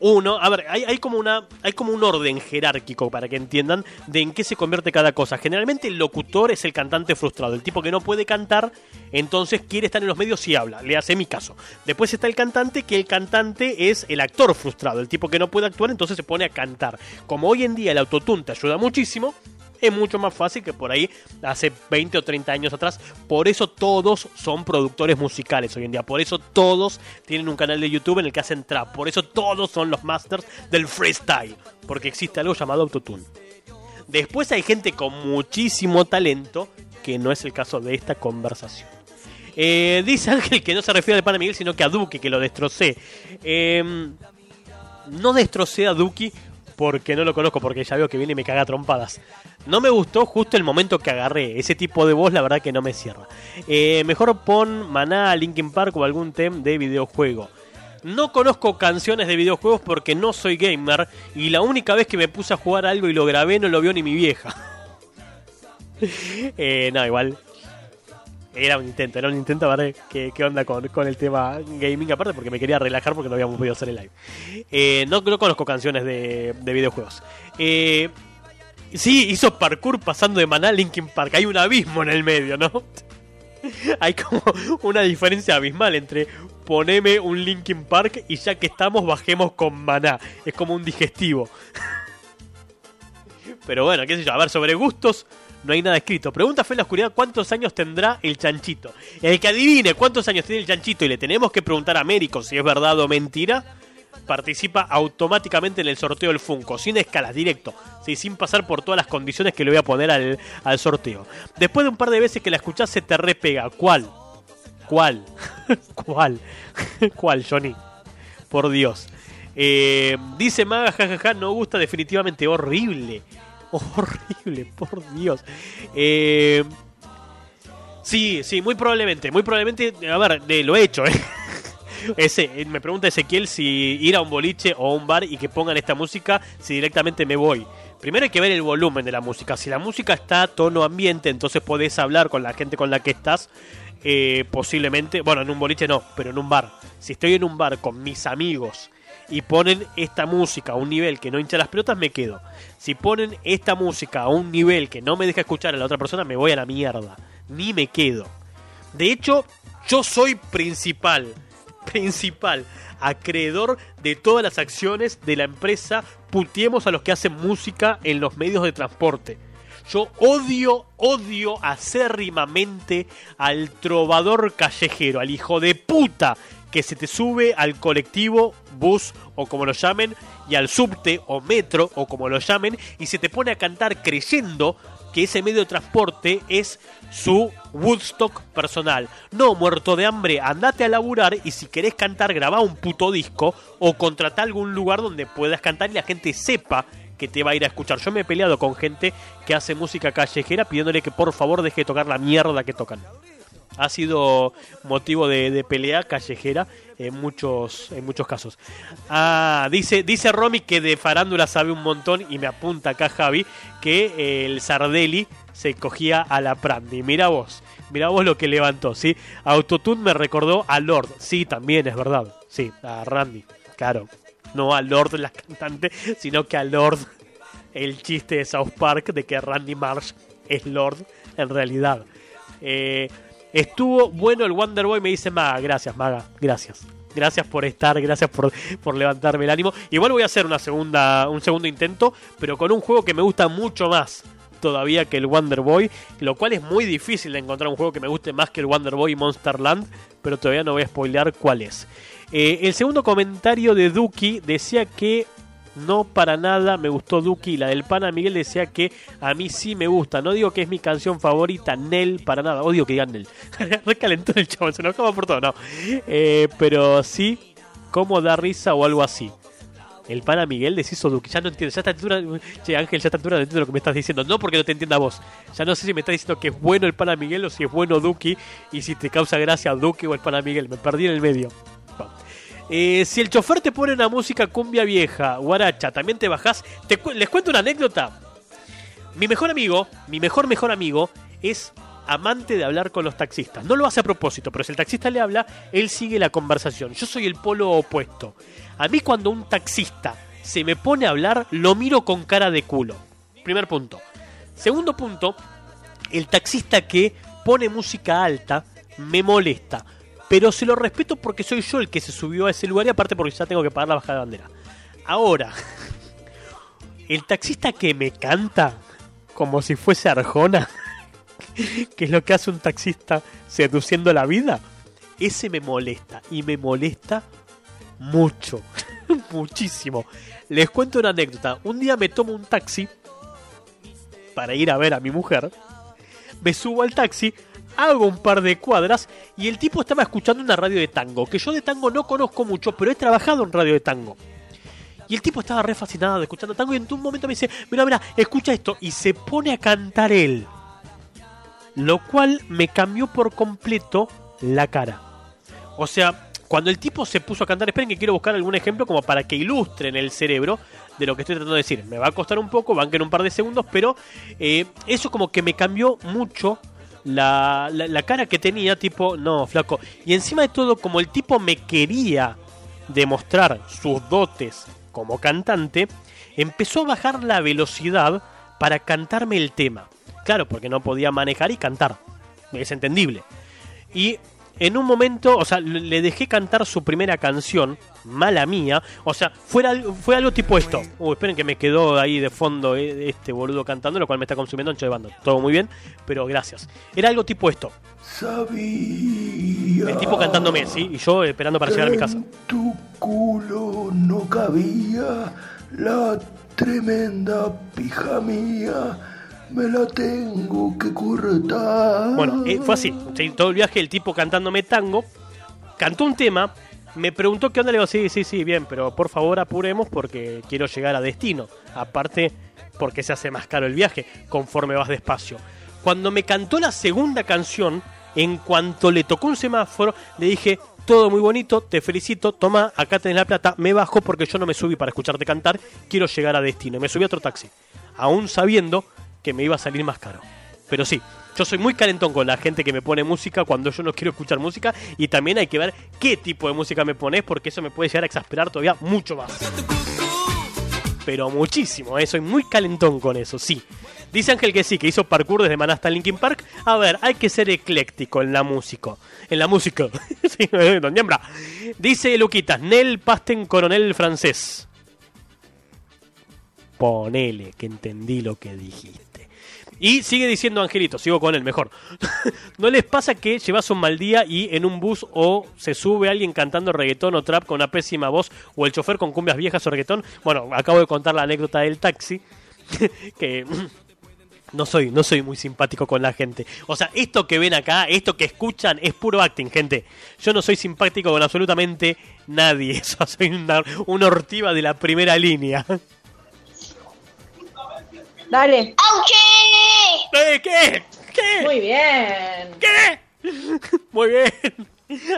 uno, a ver, hay, como una, hay como un orden jerárquico para que entiendan de en qué se convierte cada cosa. Generalmente el locutor es el cantante frustrado, el tipo que no puede cantar, entonces quiere estar en los medios y habla. Le hace mi caso. Después está el cantante, que el cantante es el actor frustrado, el tipo que no puede actuar, entonces se pone a cantar. Como hoy en día el autotune te ayuda muchísimo, es mucho más fácil que por ahí hace 20 o 30 años atrás. Por eso todos son productores musicales hoy en día. Por eso todos tienen un canal de YouTube en el que hacen trap. Por eso todos son los masters del freestyle. Porque existe algo llamado autotune. Después hay gente con muchísimo talento, que no es el caso de esta conversación. Eh, dice Ángel que no se refiere al pana Miguel, sino que a Duque, que lo destrocé. Eh, no destrocé a Duki porque no lo conozco, porque ya veo que viene y me caga trompadas. No me gustó justo el momento que agarré. Ese tipo de voz, la verdad que no me cierra. Eh, mejor pon Maná, Linkin Park o algún tema de videojuego. No conozco canciones de videojuegos porque no soy gamer y la única vez que me puse a jugar algo y lo grabé no lo vio ni mi vieja. Eh, no, igual. Era un intento, era un intento a ver qué, qué onda con, con el tema gaming, aparte porque me quería relajar porque no habíamos podido hacer el live. Eh, no, no conozco canciones de, de videojuegos. Eh, sí, hizo parkour pasando de Maná a Linkin Park. Hay un abismo en el medio, ¿no? Hay como una diferencia abismal entre poneme un Linkin Park y ya que estamos bajemos con Maná. Es como un digestivo. Pero bueno, qué sé yo, a ver, sobre gustos no hay nada escrito. Pregunta Fe en la oscuridad cuántos años tendrá el chanchito. El que adivine cuántos años tiene el chanchito y le tenemos que preguntar a Américo si es verdad o mentira, participa automáticamente en el sorteo del Funko, sin escalas, directo, ¿sí? sin pasar por todas las condiciones que le voy a poner al, al sorteo. Después de un par de veces que la escuchás se te repega. ¿Cuál? ¿Cuál? ¿Cuál? ¿Cuál, Johnny? Por Dios. Eh, dice Maga, jajaja, no gusta definitivamente, horrible. Horrible, por Dios. Eh, sí, sí, muy probablemente, muy probablemente, a ver, de, lo he hecho, ¿eh? Ese, eh, me pregunta Ezequiel si ir a un boliche o a un bar y que pongan esta música, si directamente me voy. Primero hay que ver el volumen de la música. Si la música está a tono ambiente, entonces podés hablar con la gente con la que estás. eh, posiblemente, bueno, en un boliche no, pero en un bar. Si estoy en un bar con mis amigos y ponen esta música a un nivel que no hincha las pelotas, me quedo. Si ponen esta música a un nivel que no me deja escuchar a la otra persona, me voy a la mierda. Ni me quedo. De hecho, yo soy principal, principal, acreedor de todas las acciones de la empresa Putiemos a los que hacen música en los medios de transporte. Yo odio, odio acérrimamente al trovador callejero, al hijo de puta que se te sube al colectivo, bus o como lo llamen, y al subte o metro o como lo llamen, y se te pone a cantar creyendo que ese medio de transporte es su Woodstock personal. No, muerto de hambre, andate a laburar y si querés cantar, grabá un puto disco o contratá algún lugar donde puedas cantar y la gente sepa que te va a ir a escuchar. Yo me he peleado con gente que hace música callejera pidiéndole que por favor deje de tocar la mierda que tocan. Ha sido motivo de, de pelea callejera en muchos, en muchos casos. Ah, dice, dice Romy que de farándula sabe un montón y me apunta acá Javi que eh, el Sardelli se cogía a la Prandi. Mira vos, mira vos lo que levantó, ¿sí? Autotune me recordó a Lord. Sí, también es verdad. Sí, a Randy, claro. No a Lord la cantante, sino que a Lord el chiste de South Park de que Randy Marsh es Lord en realidad. Eh, estuvo bueno el Wonder Boy, me dice Maga. Gracias, Maga. Gracias. Gracias por estar, gracias por, por levantarme el ánimo. Igual voy a hacer una segunda, un segundo intento, pero con un juego que me gusta mucho más todavía que el Wonder Boy, lo cual es muy difícil de encontrar un juego que me guste más que el Wonder Boy Monster Land, pero todavía no voy a spoilear cuál es. Eh, el segundo comentario de Duki decía que no para nada me gustó Duki. La del Pana Miguel decía que a mí sí me gusta. No digo que es mi canción favorita, Nel, para nada. Odio que digan Nel. Recalentó el chavo, se enojaba por todo. No. Eh, pero sí, como da risa o algo así. El pana Miguel deshizo Duki. Ya no entiendo. Ya a esta altura. Che, Ángel, ya a esta altura no entiendo lo que me estás diciendo. No porque no te entienda vos. Ya no sé si me estás diciendo que es bueno el pana Miguel o si es bueno Duki. Y si te causa gracia Duki o el pana Miguel. Me perdí en el medio. Eh, si el chofer te pone una música cumbia vieja, guaracha, también te bajás. Te cu- les cuento una anécdota. Mi mejor amigo, mi mejor mejor amigo, es amante de hablar con los taxistas. No lo hace a propósito, pero si el taxista le habla, él sigue la conversación. Yo soy el polo opuesto. A mí cuando un taxista se me pone a hablar, lo miro con cara de culo. Primer punto. Segundo punto, el taxista que pone música alta me molesta. Pero se lo respeto porque soy yo el que se subió a ese lugar y aparte porque ya tengo que pagar la bajada de bandera. Ahora, el taxista que me canta como si fuese Arjona, que es lo que hace un taxista seduciendo la vida, ese me molesta y me molesta mucho, muchísimo. Les cuento una anécdota. Un día me tomo un taxi para ir a ver a mi mujer. Me subo al taxi, hago un par de cuadras y el tipo estaba escuchando una radio de tango, que yo de tango no conozco mucho, pero he trabajado en radio de tango. Y el tipo estaba re fascinado escuchando tango y en un momento me dice, mira, mira, escucha esto. Y se pone a cantar él. Lo cual me cambió por completo la cara. O sea, cuando el tipo se puso a cantar, esperen que quiero buscar algún ejemplo como para que ilustren el cerebro de lo que estoy tratando de decir. Me va a costar un poco, van a un par de segundos, pero eh, eso como que me cambió mucho la, la, cara que tenía, tipo, no, flaco. Y encima de todo, como el tipo me quería demostrar sus dotes como cantante, empezó a bajar la velocidad para cantarme el tema. Claro, porque no podía manejar y cantar. Es entendible. Y en un momento, o sea, le dejé cantar su primera canción, mala mía. O sea, fuera, algo- fue algo tipo esto. Uh, esperen que me quedó ahí de fondo eh, este boludo cantando, lo cual me está consumiendo ancho de banda. Todo muy bien, pero gracias. Era algo tipo esto. Sabía El tipo cantándome, ¿sí? Y yo esperando para llegar a mi casa. tu culo no cabía la tremenda pija mía. Me la tengo que cortar. Bueno, eh, fue así. Sí, todo el viaje el tipo cantándome tango. Cantó un tema. Me preguntó qué onda. Le digo, sí, sí, sí, bien, pero por favor apuremos porque quiero llegar a destino. Aparte, porque se hace más caro el viaje conforme vas despacio. Cuando me cantó la segunda canción, en cuanto le tocó un semáforo, le dije, todo muy bonito, te felicito, toma, acá tenés la plata, me bajo porque yo no me subí para escucharte cantar, quiero llegar a destino. Y me subí a otro taxi, aún sabiendo que me iba a salir más caro. Pero sí, yo soy muy calentón con la gente que me pone música cuando yo no quiero escuchar música y también hay que ver qué tipo de música me pones porque eso me puede llegar a exasperar todavía mucho más. Pero muchísimo, ¿eh? soy muy calentón con eso, sí. Dice Ángel que sí, que hizo parkour desde Maná hasta Linkin Park. A ver, hay que ser ecléctico en la música. En la música. don Niembra. Dice Luquitas, Nel Pasten Coronel francés. Ponele, que entendí lo que dijiste. Y sigue diciendo Angelito, sigo con él mejor. ¿No les pasa que llevas un mal día y en un bus o se sube alguien cantando reggaetón o trap con una pésima voz o el chofer con cumbias viejas o reggaetón? Bueno, acabo de contar la anécdota del taxi. que no soy, no soy muy simpático con la gente. O sea, esto que ven acá, esto que escuchan, es puro acting, gente. Yo no soy simpático con absolutamente nadie. O soy una, una ortiva de la primera línea. Dale. ¿Eh, ¿Qué? ¿Qué? Muy bien. ¿Qué? Muy bien.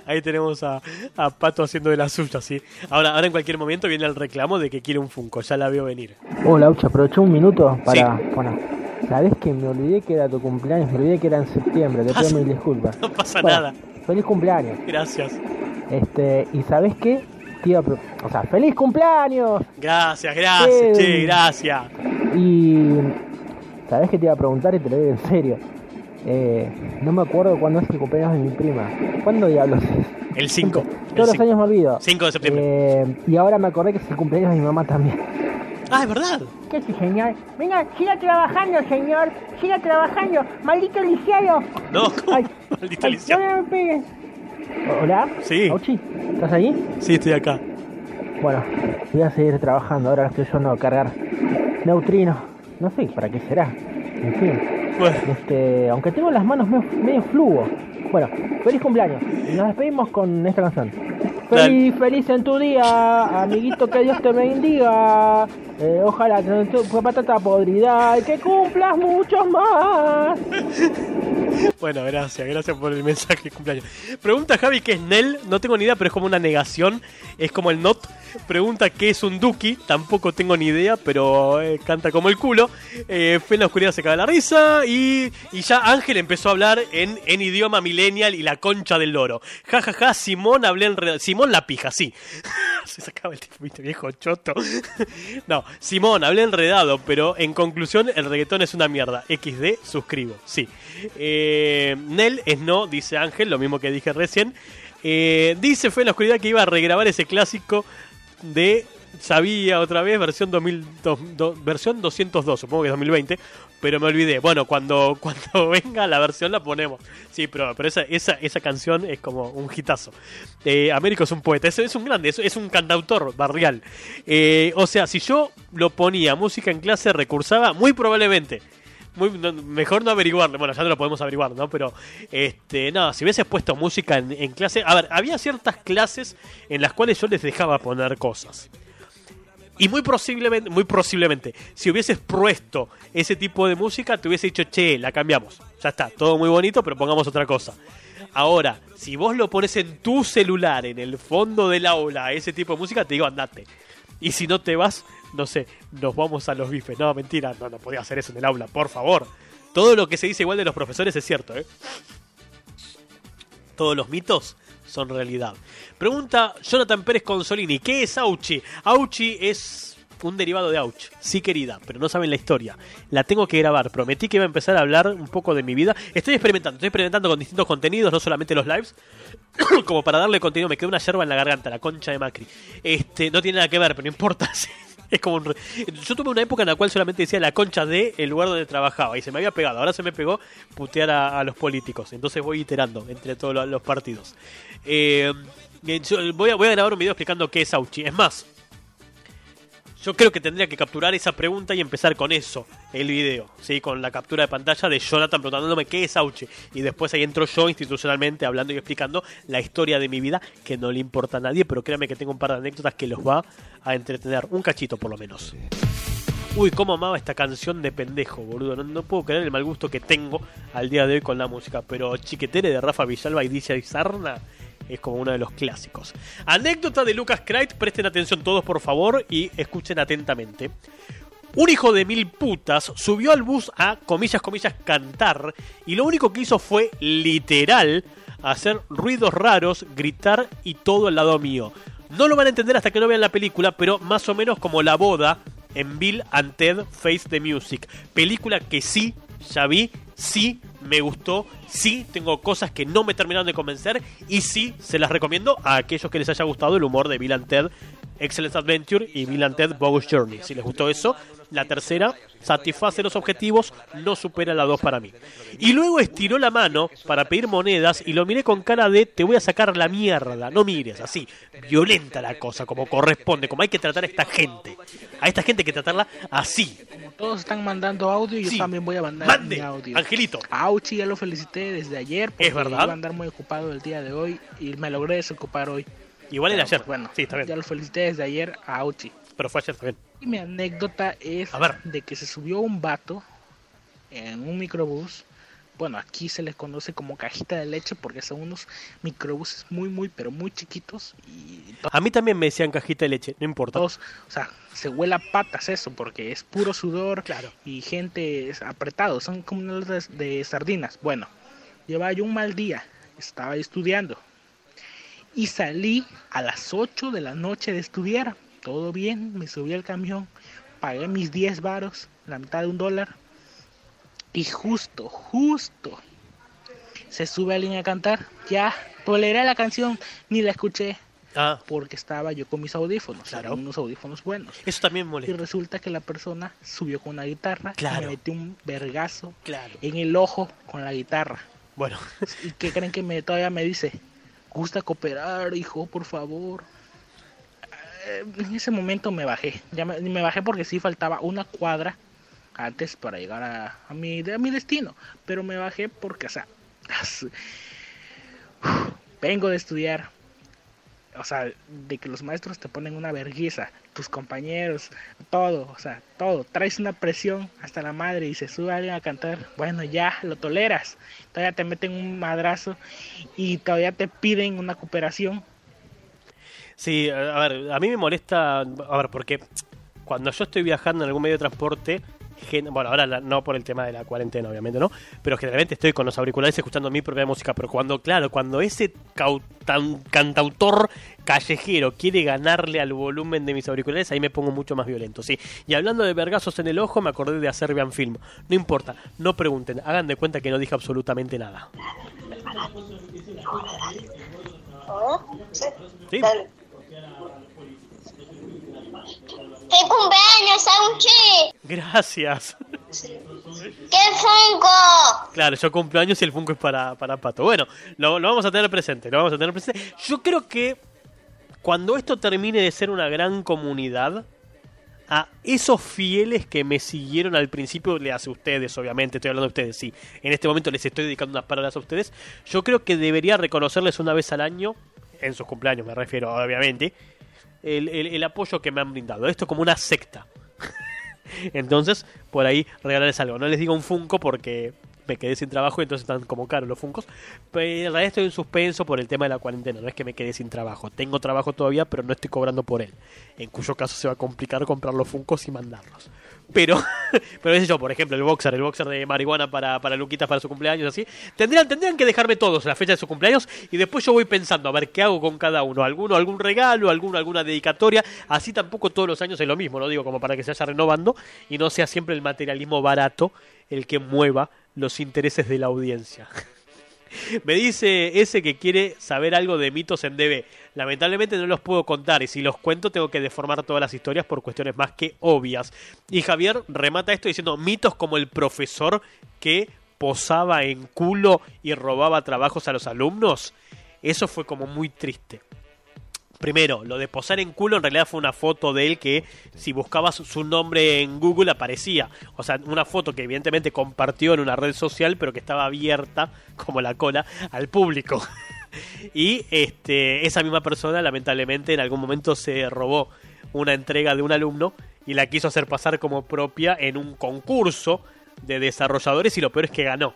Ahí tenemos a, a Pato haciendo de la suya, ¿sí? Ahora, ahora en cualquier momento viene el reclamo de que quiere un Funko, ya la veo venir. Hola, Ucha, aproveché un minuto para. Bueno, sabes que me olvidé que era tu cumpleaños, me olvidé que era en septiembre, te pido Pasa- mil disculpas. No pasa Bueno, nada. Feliz cumpleaños. Gracias. Este, y sabes qué? O sea, feliz cumpleaños. Gracias, gracias, Eh, che, gracias. Y sabes que te iba a preguntar y te lo digo en serio. Eh, no me acuerdo cuándo es el cumpleaños de mi prima. ¿Cuándo diablos es? El 5. Todos los años me olvido. 5 de septiembre. Eh, y ahora me acordé que es el cumpleaños de mi mamá también. Ah, es verdad. ¿Qué es, señor? Venga, siga trabajando, señor. Siga trabajando. Maldito lisiado. No, ¿cómo? Ay, Maldito ay, lisiado. no me. ¿Hola? Sí. Auchi, ¿estás ahí? Sí, estoy acá. Bueno, voy a seguir trabajando. Ahora estoy yendo a cargar neutrinos. No sé para qué será. En fin. Bueno, Este, aunque tengo las manos medio, medio flujo. Bueno, feliz cumpleaños. Nos despedimos con esta canción. Feliz, feliz en tu día, amiguito, que Dios te bendiga. Eh, ojalá que tu tu patata podrida y que cumplas muchos más. bueno, gracias, gracias por el mensaje de cumpleaños. Pregunta Javi qué es Nel, no tengo ni idea, pero es como una negación, es como el not. Pregunta qué es un Duki, tampoco tengo ni idea, pero eh, canta como el culo. Eh, Fe en la oscuridad se caga la risa y, y ya Ángel empezó a hablar en, en idioma millennial y la concha del loro. Ja, ja, ja, Simón hablé en Simón la pija, sí. se sacaba el tipo, viejo choto. no, Simón, hablé enredado, pero en conclusión, el reggaetón es una mierda. XD, suscribo, sí. Eh, Nel es no, dice Ángel, lo mismo que dije recién. Eh, dice fue en la oscuridad que iba a regrabar ese clásico de Sabía otra vez, versión 2000, do- do- versión 202, supongo que es 2020, pero me olvidé. Bueno, cuando, cuando venga la versión la ponemos. Sí, pero, pero esa, esa, esa canción es como un hitazo. Eh, Américo es un poeta, es, es un grande, es, es un cantautor barrial. Eh, o sea, si yo lo ponía música en clase, recursaba, muy probablemente. Muy, mejor no averiguarlo, bueno, ya no lo podemos averiguar, ¿no? Pero, este, no, si hubieses puesto música en clase, a ver, había ciertas clases en las cuales yo les dejaba poner cosas. Y muy posiblemente, muy posiblemente, si hubieses puesto ese tipo de música, te hubiese dicho, che, la cambiamos. Ya está, todo muy bonito, pero pongamos otra cosa. Ahora, si vos lo pones en tu celular, en el fondo del aula, ese tipo de música, te digo, andate. Y si no te vas, no sé, nos vamos a los bifes. No, mentira, no, no podía hacer eso en el aula, por favor. Todo lo que se dice igual de los profesores es cierto, ¿eh? Todos los mitos son realidad. Pregunta Jonathan Pérez Consolini, ¿qué es Auchi? Auchi es un derivado de Ouch. Sí, querida, pero no saben la historia. La tengo que grabar. Prometí que iba a empezar a hablar un poco de mi vida. Estoy experimentando, estoy experimentando con distintos contenidos, no solamente los lives. Como para darle contenido, me quedó una yerba en la garganta, la concha de Macri. Este, no tiene nada que ver, pero no importa. Es como un Yo tuve una época en la cual solamente decía la concha de el lugar donde trabajaba y se me había pegado. Ahora se me pegó putear a, a los políticos. Entonces voy iterando entre todos los, partidos. Eh, yo voy, a, voy a grabar un video explicando qué es Auchi. Es más, yo creo que tendría que capturar esa pregunta y empezar con eso, el video, ¿sí? con la captura de pantalla de Jonathan preguntándome qué es Auchi. Y después ahí entro yo institucionalmente hablando y explicando la historia de mi vida, que no le importa a nadie, pero créanme que tengo un par de anécdotas que los va a entretener, un cachito por lo menos. Uy, cómo amaba esta canción de pendejo, boludo. No, puedo creer el mal gusto que tengo al día de hoy con la música. Pero Chiquetere de Rafa Villalba y Dicia Sarna es como uno de los clásicos. Anécdota de Lucas Krait, presten atención todos por favor y escuchen atentamente. Un hijo de mil putas subió al bus a, comillas, comillas, cantar y lo único que hizo fue, literal, hacer ruidos raros, gritar y todo al lado mío. No lo van a entender hasta que no vean la película, pero más o menos como la boda en Bill and Ted Face the Music. Película que sí, ya vi, sí me gustó, sí tengo cosas que no me terminaron de convencer. Y sí se las recomiendo a aquellos que les haya gustado el humor de Bill and Ted. Excellent Adventure y Bill and Ted Bogus Journey. Si les gustó eso, la tercera satisface los objetivos, no supera la 2 para mí. Y luego estiró la mano para pedir monedas y lo miré con cara de te voy a sacar la mierda, no mires, así, violenta la cosa, como corresponde, como hay que tratar a esta gente. A esta gente hay que tratarla así. Todos están mandando audio yo Sí. también voy a mandar Mande, mi audio. Angelito. Auchi ya lo felicité desde ayer. porque ¿Es verdad? Iba a andar muy ocupado el día de hoy y me logré desocupar hoy. Igual era ayer. pues, bueno, Sí, está bien. ya lo felicité desde ayer a Auchi. Pero fue ayer también. Y mi anécdota es de que se subió un vato en un microbús. Bueno, aquí se les conoce como cajita de leche porque son unos microbuses muy, muy, pero muy chiquitos. Y A mí también me decían cajita de leche, no importa. todos, o sea, se huela a patas eso porque es puro sudor y gente es apretado. Son como unas de, de sardinas. Bueno, llevaba yo un mal día. Estaba estudiando. Y salí a las 8 de la noche de estudiar. Todo bien, me subí al camión, pagué mis 10 varos, la mitad de un dólar. Y justo, justo, se sube alguien a cantar. Ya, toleré la canción, ni la escuché. Ah. Porque estaba yo con mis audífonos, eran unos audífonos buenos. Eso también Y molesta. resulta que la persona subió con una guitarra y Claro. me metió un vergazo Claro. en el ojo con la guitarra. Bueno. ¿Y qué creen que me todavía me dice? Gusta cooperar, hijo, por favor. Eh, En ese momento me bajé. Ya me, me bajé porque sí faltaba una cuadra antes para llegar a, a mi, a mi destino. Pero me bajé porque, o sea, vengo de estudiar. O sea, de que los maestros te ponen una vergüenza, tus compañeros, todo, o sea, todo. Traes una presión hasta la madre y se sube alguien a cantar. Bueno, ya lo toleras. Todavía te meten un madrazo y todavía te piden una cooperación. Sí, a ver, a mí me molesta, a ver, porque cuando yo estoy viajando en algún medio de transporte, gen- bueno, ahora la- no por el tema de la cuarentena, obviamente, ¿no? Pero generalmente estoy con los auriculares escuchando mi propia música, pero cuando, claro, cuando ese cantautor callejero quiere ganarle al volumen de mis auriculares, ahí me pongo mucho más violento, sí. Y hablando de vergazos en el ojo, me acordé de Serbian Film. No importa, no pregunten, hagan de cuenta que no dije absolutamente nada. Sí. ¡Qué cumpleaños, Auchi! Gracias. ¡Qué funko! Claro, yo cumplo años y el Funko es para, para Pato. Bueno, lo, lo vamos a tener presente, lo vamos a tener presente. Yo creo que cuando esto termine de ser una gran comunidad, a esos fieles que me siguieron al principio, le hace a ustedes, obviamente, estoy hablando de ustedes, sí. En este momento les estoy dedicando unas palabras a ustedes. Yo creo que debería reconocerles una vez al año, en sus cumpleaños me refiero, obviamente, el, el- el apoyo que me han brindado. Esto como una secta. Entonces, por ahí regalarles algo. No les digo un Funko porque me quedé sin trabajo y entonces están como caros los Funcos. Pero en realidad estoy en suspenso por el tema de la cuarentena. No es que me quedé sin trabajo. Tengo trabajo todavía, pero no estoy cobrando por él. En cuyo caso se va a complicar comprar los Funcos y mandarlos. Pero, pero por ejemplo, el boxer, el boxer de marihuana para, para Luquitas para su cumpleaños, así. Tendrían, tendrían que dejarme todos la fecha de su cumpleaños y después yo voy pensando a ver qué hago con cada uno. Alguno, algún regalo, alguno, alguna dedicatoria. Así tampoco todos los años es lo mismo, ¿no? Digo, como para que se vaya renovando y no sea siempre el materialismo barato el que mueva los intereses de la audiencia. Me dice ese que quiere saber algo de mitos en DB. Lamentablemente no los puedo contar y si los cuento tengo que deformar todas las historias por cuestiones más que obvias. Y Javier remata esto diciendo mitos como el profesor que posaba en culo y robaba trabajos a los alumnos. Eso fue como muy triste. Primero, lo de posar en culo en realidad fue una foto de él que si buscabas su nombre en Google aparecía. O sea, una foto que evidentemente compartió en una red social pero que estaba abierta, como la cola, al público. y este, esa misma persona lamentablemente en algún momento se robó una entrega de un alumno y la quiso hacer pasar como propia en un concurso de desarrolladores y lo peor es que ganó.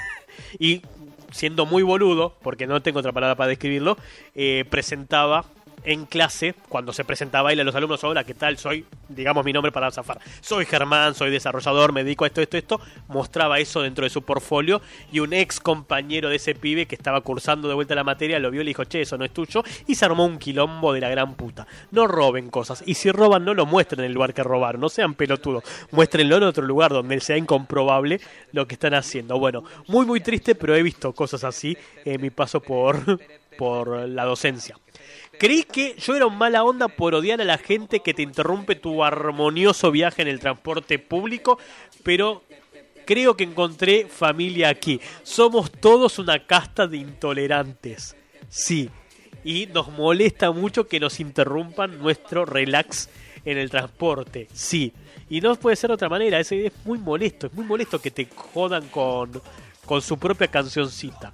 y siendo muy boludo, porque no tengo otra palabra para describirlo, eh, presentaba en clase, cuando se presentaba él a los alumnos, hola, ¿qué tal? Soy, digamos mi nombre para zafar. Soy Germán, soy desarrollador, me dedico a esto, esto, esto. Mostraba eso dentro de su portfolio y un ex compañero de ese pibe que estaba cursando de vuelta la materia lo vio y le dijo, che, eso no es tuyo. Y se armó un quilombo de la gran puta. No roben cosas. Y si roban, no lo muestren en el lugar que robaron. No sean pelotudos. Muéstrenlo en otro lugar donde sea incomprobable lo que están haciendo. Bueno, muy, muy triste, pero he visto cosas así en mi paso por, por la docencia. Creí que yo era un mala onda por odiar a la gente que te interrumpe tu armonioso viaje en el transporte público, pero creo que encontré familia aquí. Somos todos una casta de intolerantes. Sí. Y nos molesta mucho que nos interrumpan nuestro relax en el transporte. Sí. Y no puede ser de otra manera. Es, es muy molesto. Es muy molesto que te jodan con, con su propia cancioncita.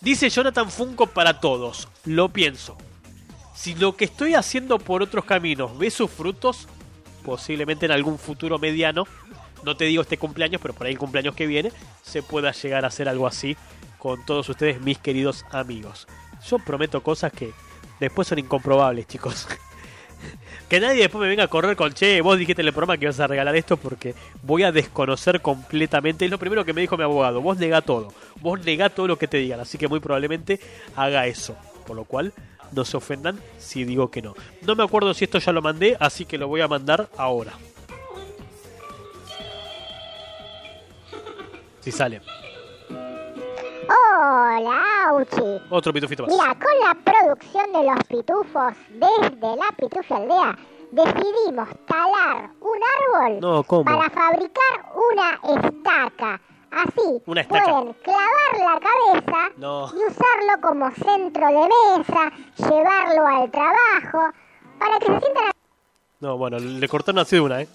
Dice Jonathan Funko para todos. Lo pienso. Si lo que estoy haciendo por otros caminos ve sus frutos, posiblemente en algún futuro mediano, no te digo este cumpleaños, pero por ahí el cumpleaños que viene, se pueda llegar a hacer algo así con todos ustedes, mis queridos amigos. Yo prometo cosas que después son incomprobables, chicos. que nadie después me venga a correr con, che, vos dijiste en el programa que ibas a regalar esto porque voy a desconocer completamente. Es lo primero que me dijo mi abogado, vos negá todo, vos negá todo lo que te digan, así que muy probablemente haga eso. Por lo cual, no se ofendan si digo que no. No me acuerdo si esto ya lo mandé, así que lo voy a mandar ahora. Si sale. Hola, Auchi. Otro pitufito más. Mira, con la producción de los pitufos desde la Pitufia Aldea, decidimos talar un árbol para fabricar una estaca. Así Una pueden clavar la cabeza No. y usarlo como centro de mesa, llevarlo al trabajo, para que se sientan No, bueno, le cortaron así de una, ¿eh?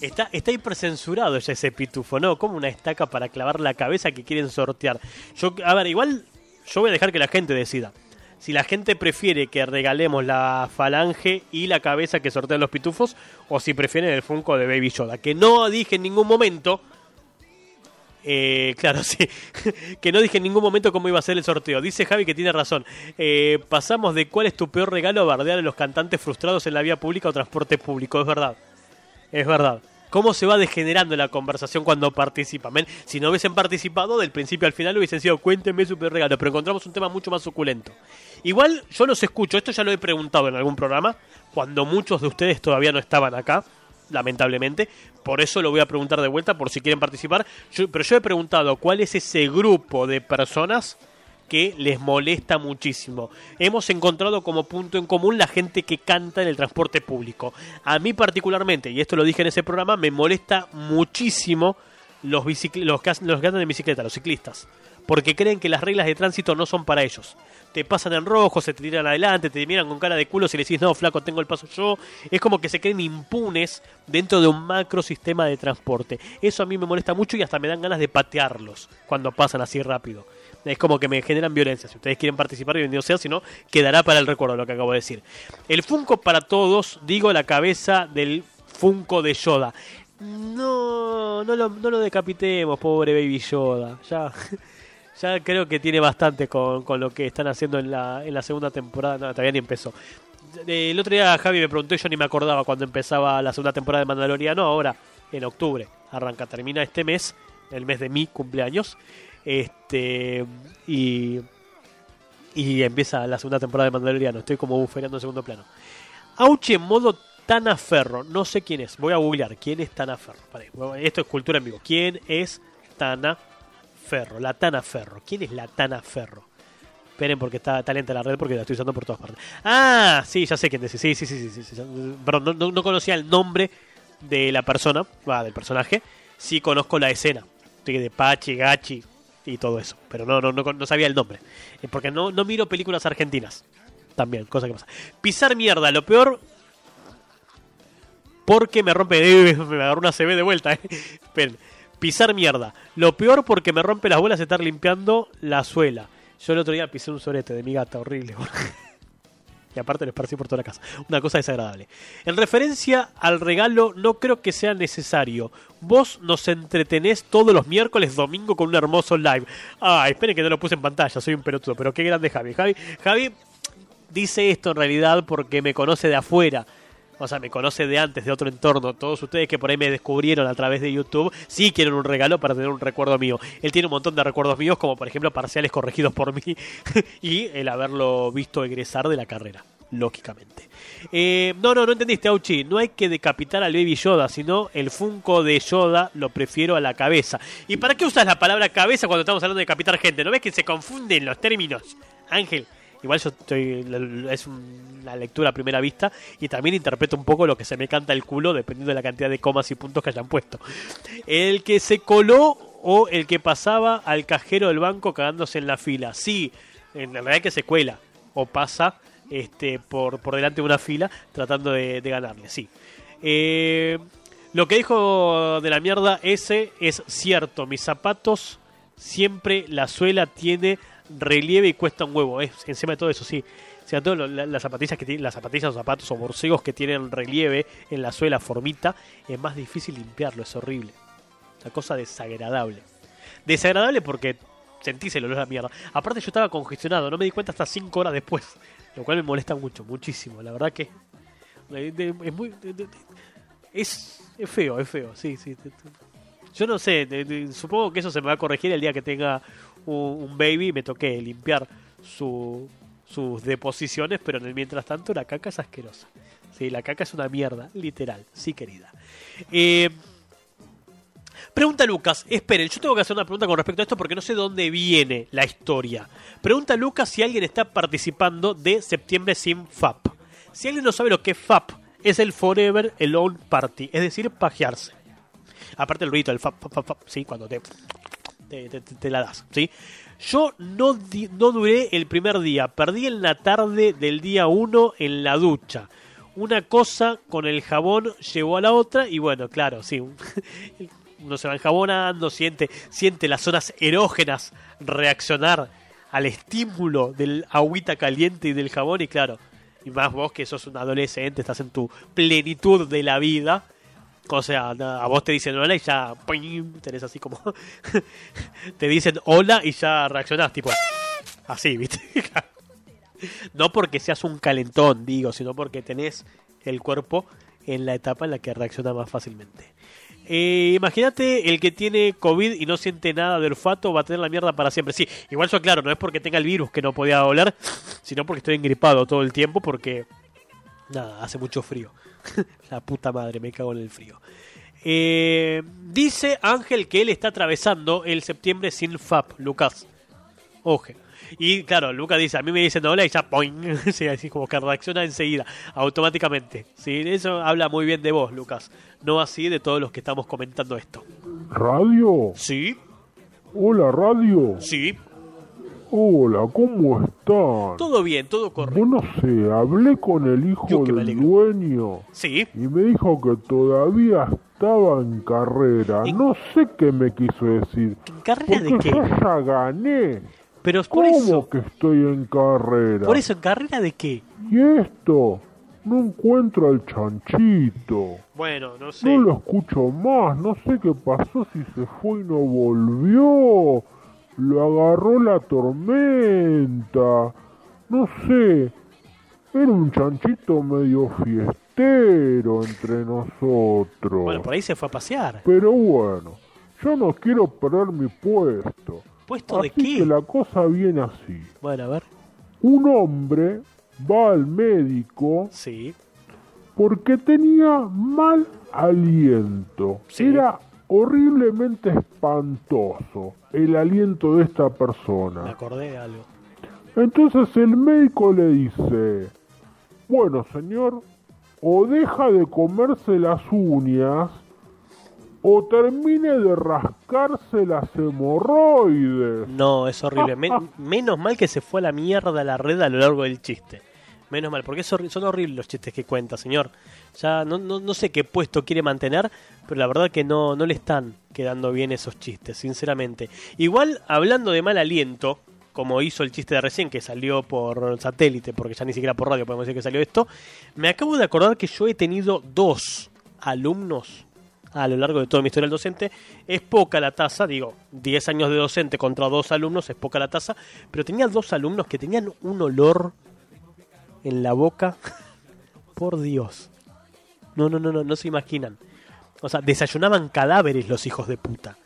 Está, está hipercensurado ya ese pitufo, ¿no? Como una estaca para clavar la cabeza que quieren sortear. Yo, a ver, igual yo voy a dejar que la gente decida. Si la gente prefiere que regalemos la falange y la cabeza que sortean los pitufos, o si prefieren el Funko de Baby Yoda. Que no dije en ningún momento eh, claro, sí. que no dije en ningún momento cómo iba a ser el sorteo. Dice Javi que tiene razón. Eh, pasamos de cuál es tu peor regalo a bardear a los cantantes frustrados en la vía pública o transporte público. Es verdad. Es verdad. ¿Cómo se va degenerando la conversación cuando participan? Si no hubiesen participado, del principio al final hubiesen sido cuéntenme su peor regalo, pero encontramos un tema mucho más suculento. Igual yo los escucho, esto ya lo he preguntado en algún programa, cuando muchos de ustedes todavía no estaban acá lamentablemente. Por eso lo voy a preguntar de vuelta por si quieren participar. Yo- pero yo he preguntado cuál es ese grupo de personas que les molesta muchísimo. Hemos encontrado como punto en común la gente que canta en el transporte público. A mí particularmente, y esto lo dije en ese programa, me molesta muchísimo los, los, que, los que andan en bicicleta, los ciclistas. Porque creen que las reglas de tránsito no son para ellos. Te pasan en rojo, se tiran adelante, te miran con cara de culo si le decís, no, flaco, tengo el paso yo. Es como que se creen impunes dentro de un macro sistema de transporte. Eso a mí me molesta mucho y hasta me dan ganas de patearlos cuando pasan así rápido. Es como que me generan violencia. Si ustedes quieren participar, bienvenido sea, si no, quedará para el recuerdo lo que acabo de decir. El Funko para todos, digo la cabeza del Funko de Yoda. No, no lo, no lo decapitemos, pobre Baby Yoda. Ya, ya creo que tiene bastante con, con lo que están haciendo en la, en la segunda temporada. No, todavía ni empezó. El otro día Javi me preguntó yo ni me acordaba cuando empezaba la segunda temporada de Mandaloriano. Ahora, en octubre, arranca, termina este mes, el mes de mi cumpleaños. Este. Y. Y empieza la segunda temporada de Mandaloriano. Estoy como buferando en segundo plano. Auchi en modo Tanaferro. No sé quién es. Voy a googlear. ¿Quién es Tanaferro? Pará, Esto es cultura en vivo. ¿Quién es Tanaferro? La Tanaferro. ¿Quién es la Tanaferro? Esperen porque está, está lenta la red porque la estoy usando por todas partes. Ah, sí, ya sé quién es. Sí, sí, sí, sí. sí. Perdón, no, no- no conocía el nombre de la persona, va, del personaje. Sí conozco la escena. De Pachi, Gachi y todo eso. Pero no, no, no, no sabía el nombre. Eh, Porque no, no miro películas argentinas. También, cosa que pasa. Pisar mierda, lo peor porque me rompe. eh, me agarró una CB de vuelta, eh. Esperen. Pisar mierda. Lo peor porque me rompe las bolas estar limpiando la suela. Yo el otro día pisé un sorete de mi gata, horrible. y aparte lo esparcí por toda la casa. Una cosa desagradable. En referencia al regalo, no creo que sea necesario. Vos nos entretenés todos los miércoles, domingo con un hermoso live. Ah, esperen que no lo puse en pantalla, soy un pelotudo, pero qué grande Javi. Javi, Javi dice esto en realidad porque me conoce de afuera. O sea, me conoce de antes, de otro entorno. Todos ustedes que por ahí me descubrieron a través de YouTube, sí quieren un regalo para tener un recuerdo mío. Él tiene un montón de recuerdos míos, como por ejemplo parciales corregidos por mí y el haberlo visto egresar de la carrera, lógicamente. Eh, no, no, no entendiste, Auchi. No hay que decapitar al Baby Yoda, sino el Funko de Yoda lo prefiero a la cabeza. ¿Y para qué usas la palabra cabeza cuando estamos hablando de decapitar gente? ¿No ves que se confunden los términos? Ángel, igual yo estoy. Es una lectura a primera vista y también interpreto un poco lo que se me canta el culo dependiendo de la cantidad de comas y puntos que hayan puesto. El que se coló o el que pasaba al cajero del banco cagándose en la fila. Sí, en realidad que se cuela o pasa este, por, por delante de una fila tratando de, de ganarle, sí. Eh, lo que dijo de la mierda ese es cierto. Mis zapatos siempre la suela tiene relieve y cuesta un huevo. Es encima de todo eso, sí. O sea, la- las zapatillas que tienen, las zapatillas o zapatos o borcegos que tienen relieve en la suela formita, es más difícil limpiarlo, es horrible. Una cosa desagradable. Desagradable porque sentís el olor a mierda. Aparte yo estaba congestionado, no me di cuenta hasta 5 horas después. Lo cual me molesta mucho, muchísimo. La verdad que es muy... es, es feo, es feo, sí, sí. Yo no sé, supongo que eso se me va a corregir el día que tenga un, baby y me toque limpiar su, sus deposiciones, pero en el mientras tanto la caca es asquerosa. Sí, la caca es una mierda, literal, sí querida. Eh, Pregunta Lucas, esperen, yo tengo que hacer una pregunta con respecto a esto porque no sé dónde viene la historia. Pregunta Lucas si alguien está participando de Septiembre sin FAP. Si alguien no sabe lo que es FAP, es el Forever Alone Party, es decir, pajearse. Aparte el ruido FAP, FAP, FAP, FAP, sí, cuando te, te, te- te la das, ¿sí? Yo no, di- no duré el primer día, perdí en la tarde del día 1 en la ducha. Una cosa con el jabón llevó a la otra y bueno, claro, sí, uno se va enjabonando, siente, siente las zonas erógenas reaccionar al estímulo del agüita caliente y del jabón y claro, y más vos que sos un adolescente, estás en tu plenitud de la vida, o sea, a vos te dicen hola y ya ¡pum! tenés así como te dicen hola y ya reaccionás tipo así, ¿viste? no porque seas un calentón, digo, sino porque tenés el cuerpo en la etapa en la que reacciona más fácilmente. Eh, Imagínate el que tiene COVID y no siente nada de olfato va a tener la mierda para siempre. Sí, igual yo claro, no es porque tenga el virus que no podía oler, sino porque estoy engripado todo el tiempo porque nada, hace mucho frío. la puta madre, me cago en el frío. Eh, dice Ángel que él está atravesando el septiembre sin FAP, Lucas. Oje. Y claro, Lucas dice, a mí me dicen hola y ya, ¡poing! Sí, así como que reacciona enseguida, automáticamente. Sí, eso habla muy bien de vos, Lucas. No así de todos los que estamos comentando esto. ¿Radio? Sí, Hola, radio. sí, Hola, ¿cómo están? todo bien, todo correcto. Bueno, sé, hablé con el hijo Yo del dueño Sí, y me dijo que todavía estaba en carrera. No sé qué me quiso decir. ¿En carrera de qué? yo ya gané. Pero por ¿Cómo eso, que estoy en carrera? por eso, ¿en carrera de qué? ¿Y esto? No encuentro al chanchito. Bueno, no sé. No lo escucho más, no sé qué pasó, si se fue y no volvió. Lo agarró la tormenta. No sé. Era un chanchito medio fiestero entre nosotros. Bueno, por ahí se fue a pasear. Pero bueno, yo no quiero perder mi puesto. ¿Puesto de qué? que la cosa viene así. Bueno, a ver. Un hombre va al médico Sí. porque tenía mal aliento. Era horriblemente espantoso el aliento de esta Me persona. acordé de algo. Entonces el médico le dice, bueno señor, o deja de comerse las uñas o termine de rascarse las hemorroides. No, es horrible. Men- menos mal que se fue a la mierda la red a lo largo del chiste. Menos mal, porque son horribles los chistes que cuenta, señor. Ya no, no, no sé qué puesto quiere mantener, pero la verdad que no, no le están quedando bien esos chistes, sinceramente. Igual, hablando de mal aliento, como hizo el chiste de recién, que salió por satélite, porque ya ni siquiera por radio podemos decir que salió esto, me acabo de acordar que yo he tenido dos alumnos a lo largo de toda mi historia docente. Es poca la tasa, digo, 10 años de docente contra dos alumnos, es poca la tasa, pero tenía dos alumnos que tenían un olor en la boca. Por Dios. No, no, no, no, no se imaginan. O sea, desayunaban cadáveres los hijos de puta.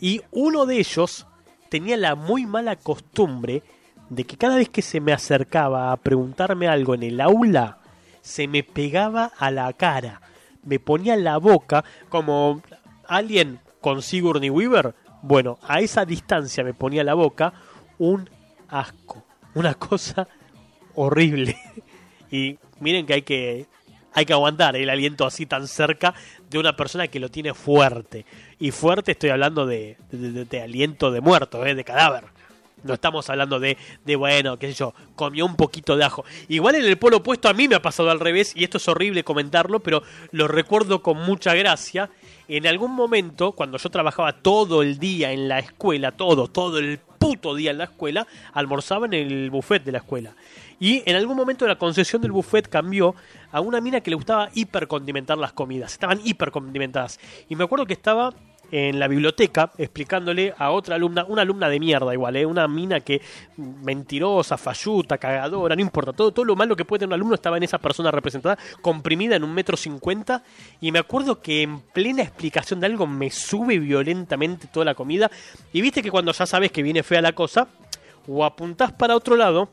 Y uno de ellos tenía la muy mala costumbre de que cada vez que se me acercaba a preguntarme algo en el aula, se me pegaba a la cara. Me ponía la boca como alguien con Sigourney Weaver. Bueno, a esa distancia me ponía la boca un asco. Una cosa horrible. Y miren que hay que hay que aguantar el aliento así tan cerca de una persona que lo tiene fuerte. Y fuerte estoy hablando de, de- de- de aliento de muerto, ¿eh? de cadáver. No estamos hablando de, de, bueno, qué sé yo, comió un poquito de ajo. Igual en el polo opuesto a mí me ha pasado al revés, y esto es horrible comentarlo, pero lo recuerdo con mucha gracia. En algún momento, cuando yo trabajaba todo el día en la escuela, todo, todo el puto día en la escuela, almorzaba en el buffet de la escuela. Y en algún momento la concesión del buffet cambió a una mina que le gustaba hipercondimentar las comidas. Estaban hipercondimentadas. Y me acuerdo que estaba en la biblioteca explicándole a otra alumna, una alumna de mierda igual, ¿eh? una mina que mentirosa, falluta, cagadora, no importa, todo, todo lo malo que puede tener un alumno estaba en esa persona representada, comprimida en un metro cincuenta, y me acuerdo que en plena explicación de algo me sube violentamente toda la comida, y viste que cuando ya sabes que viene fea la cosa, o apuntás para otro lado,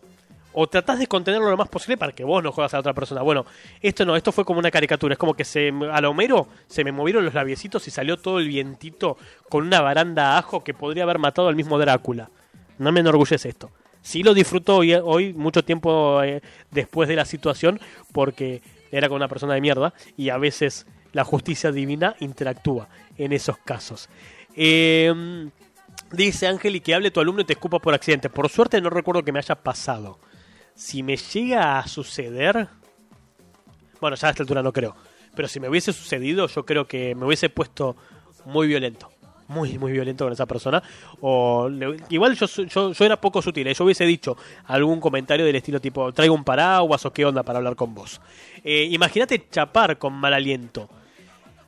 o tratás de contenerlo lo más posible para que vos no jodas a la otra persona. Bueno, esto no, esto fue como una caricatura. Es como que se, a lo Homero se me movieron los labiecitos y salió todo el vientito con una baranda ajo que podría haber matado al mismo Drácula. No me enorgullece esto. Sí lo disfruto hoy, hoy mucho tiempo eh, después de la situación, porque era con una persona de mierda y a veces la justicia divina interactúa en esos casos. Eh, dice Ángel y que hable tu alumno y te escupa por accidente. Por suerte no recuerdo que me haya pasado. Si me llega a suceder, bueno, ya a esta altura no creo, pero si me hubiese sucedido, yo creo que me hubiese puesto muy violento. Muy, muy violento con esa persona. O igual yo, yo, yo era poco sutil. ¿eh? Yo hubiese dicho algún comentario del estilo tipo, traigo un paraguas o qué onda para hablar con vos. Eh, Imagínate chapar con mal aliento.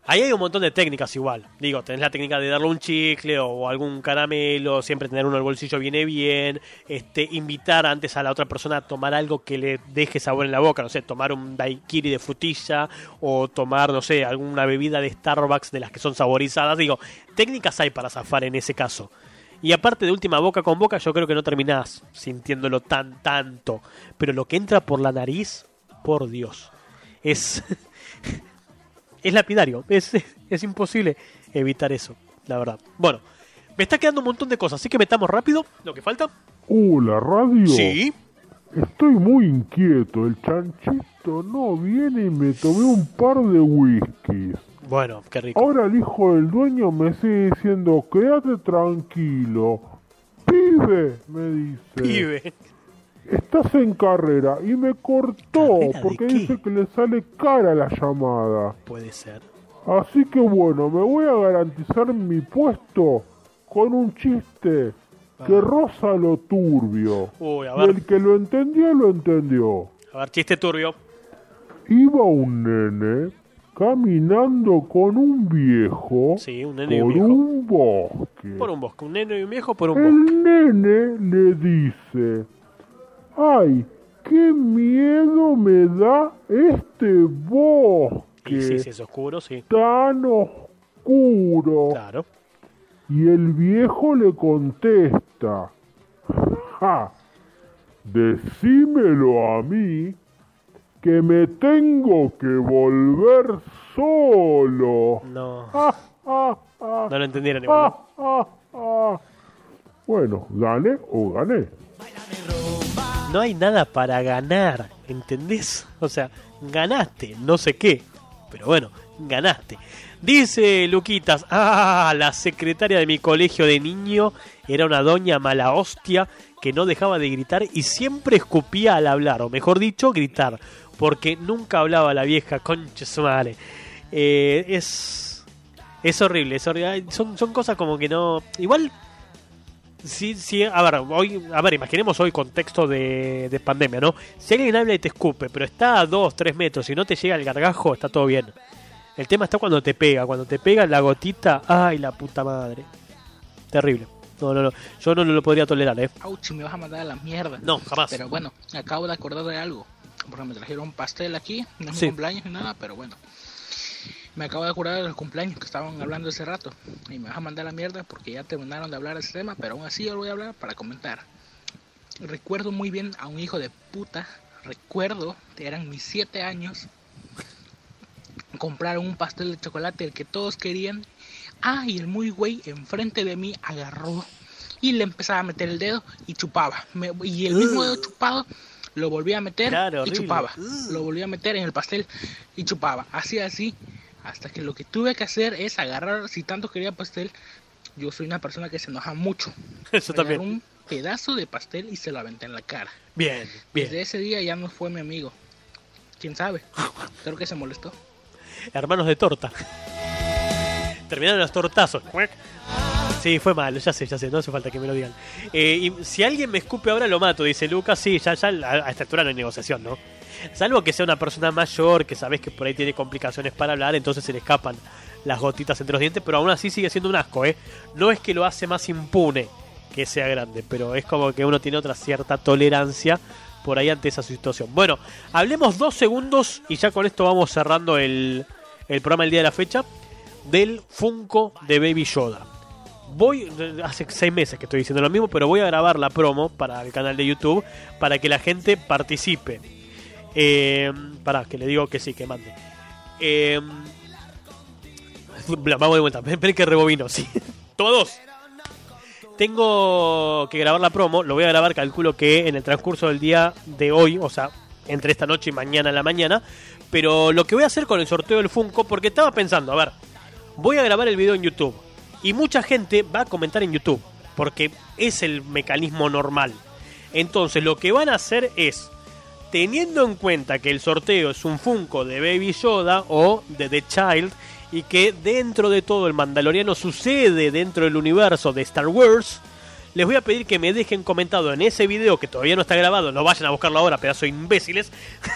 Ahí hay un montón de técnicas igual. Digo, tenés la técnica de darle un chicle o algún caramelo, siempre tener uno en el bolsillo viene bien, este, invitar antes a la otra persona a tomar algo que le deje sabor en la boca, no sé, tomar un daiquiri de frutilla o tomar, no sé, alguna bebida de Starbucks de las que son saborizadas. Digo, técnicas hay para zafar en ese caso. Y aparte de última boca con boca, yo creo que no terminás sintiéndolo tan tanto. Pero lo que entra por la nariz, por Dios, es es lapidario. Es, es imposible evitar eso, la verdad. Bueno, me está quedando un montón de cosas, así que metamos rápido lo que falta. Hola, radio. Sí. Estoy muy inquieto. El chanchito no viene y me tomé un par de whiskies. Bueno, qué rico. Ahora el hijo del dueño me sigue diciendo, quédate tranquilo. Pibe, me dice. Pibe. Estás en carrera y me cortó porque dice que le sale cara la llamada. Puede ser. Así que bueno, me voy a garantizar mi puesto con un chiste que roza lo turbio. Uy, a Y ver. el que lo entendió, lo entendió. A ver, chiste turbio. Iba un nene caminando con un viejo Sí, un nene y un por viejo. un bosque. Por un bosque. Un nene y un viejo por un bosque. El nene le dice, ay, qué miedo me da este bosque Y sí, sí, es oscuro, sí. tan oscuro. Claro. Y el viejo le contesta, ja, decímelo a mí que me tengo que volver solo. No. Ah, ah, ah, No lo entendieron igual. ah, ah, ah. Bueno, gané o gané. ¿No? Hay nada para ganar, ¿entendés? O sea, ganaste, no sé qué. Pero bueno, ganaste. Dice Luquitas, ah, la secretaria de mi colegio de niño era una doña mala hostia que no dejaba de gritar y siempre escupía al hablar, o mejor dicho, gritar, porque nunca hablaba la vieja, concha su madre. Eh, es, es horrible, es horrible. Son, son cosas como que no... Igual, sí, sí, a ver, hoy, a ver, imaginemos hoy contexto de, de pandemia, ¿no? Si alguien habla y te escupe, pero está a 2, 3 metros y no te llega el gargajo, está todo bien. El tema está cuando te pega, cuando te pega la gotita, ay la puta madre. Terrible. No, no, no. Yo no lo podría tolerar, eh. Ouch, me vas a mandar a la mierda. No, jamás. Pero bueno, acabo de acordar de algo. Porque me trajeron un pastel aquí. No es Sí. mi cumpleaños ni nada, pero bueno. Me acabo de acordar de los cumpleaños que estaban hablando hace rato. Y me vas a mandar a la mierda porque ya terminaron de hablar ese tema. Pero aún así yo lo voy a hablar para comentar. Recuerdo muy bien a un hijo de puta. Recuerdo, eran mis 7 años. Compraron un pastel de chocolate, el que todos querían. Ah, y el muy güey enfrente de mí agarró y le empezaba a meter el dedo y chupaba. Me- y el mismo dedo chupado lo volvía a meter Claro, y horrible. chupaba. Lo volvía a meter en el pastel y chupaba. Así, así, hasta que lo que tuve que hacer es agarrar, si tanto quería pastel, yo soy una persona que se enoja mucho. Eso también. un pedazo de pastel y se lo aventé en la cara. Bien, bien. Desde ese día ya no fue mi amigo. ¿Quién sabe? Creo que se molestó. Hermanos de torta. Terminaron los tortazos. Sí, fue malo, ya sé, ya sé, no hace falta que me lo digan. Eh, si alguien me escupe ahora lo mato, dice Lucas, sí, ya, ya a esta altura no hay negociación, ¿no? Salvo que sea una persona mayor, que sabes que por ahí tiene complicaciones para hablar, entonces se le escapan las gotitas entre los dientes, pero aún así sigue siendo un asco, ¿eh? No es que lo hace más impune que sea grande, pero es como que uno tiene otra cierta tolerancia por ahí ante esa situación. Bueno, hablemos dos segundos y ya con esto vamos cerrando el, el programa del día de la fecha del Funko de Baby Yoda. Voy, hace seis meses que estoy diciendo lo mismo, pero voy a grabar la promo para el canal de YouTube para que la gente participe. Eh, para que le digo que sí, que mande. Eh, vamos de vuelta, esperen que rebobino, sí. Todos. Tengo que grabar la promo, lo voy a grabar, calculo que en el transcurso del día de hoy, o sea, entre esta noche y mañana en la mañana. Pero lo que voy a hacer con el sorteo del Funko, porque estaba pensando, a ver, voy a grabar el video en YouTube. Y mucha gente va a comentar en YouTube, porque es el mecanismo normal. Entonces lo que van a hacer es, teniendo en cuenta que el sorteo es un Funko de Baby Yoda o de The Child, y que dentro de todo el Mandaloriano sucede dentro del universo de Star Wars, les voy a pedir que me dejen comentado en ese video que todavía no está grabado, no vayan a buscarlo ahora, pedazo de imbéciles,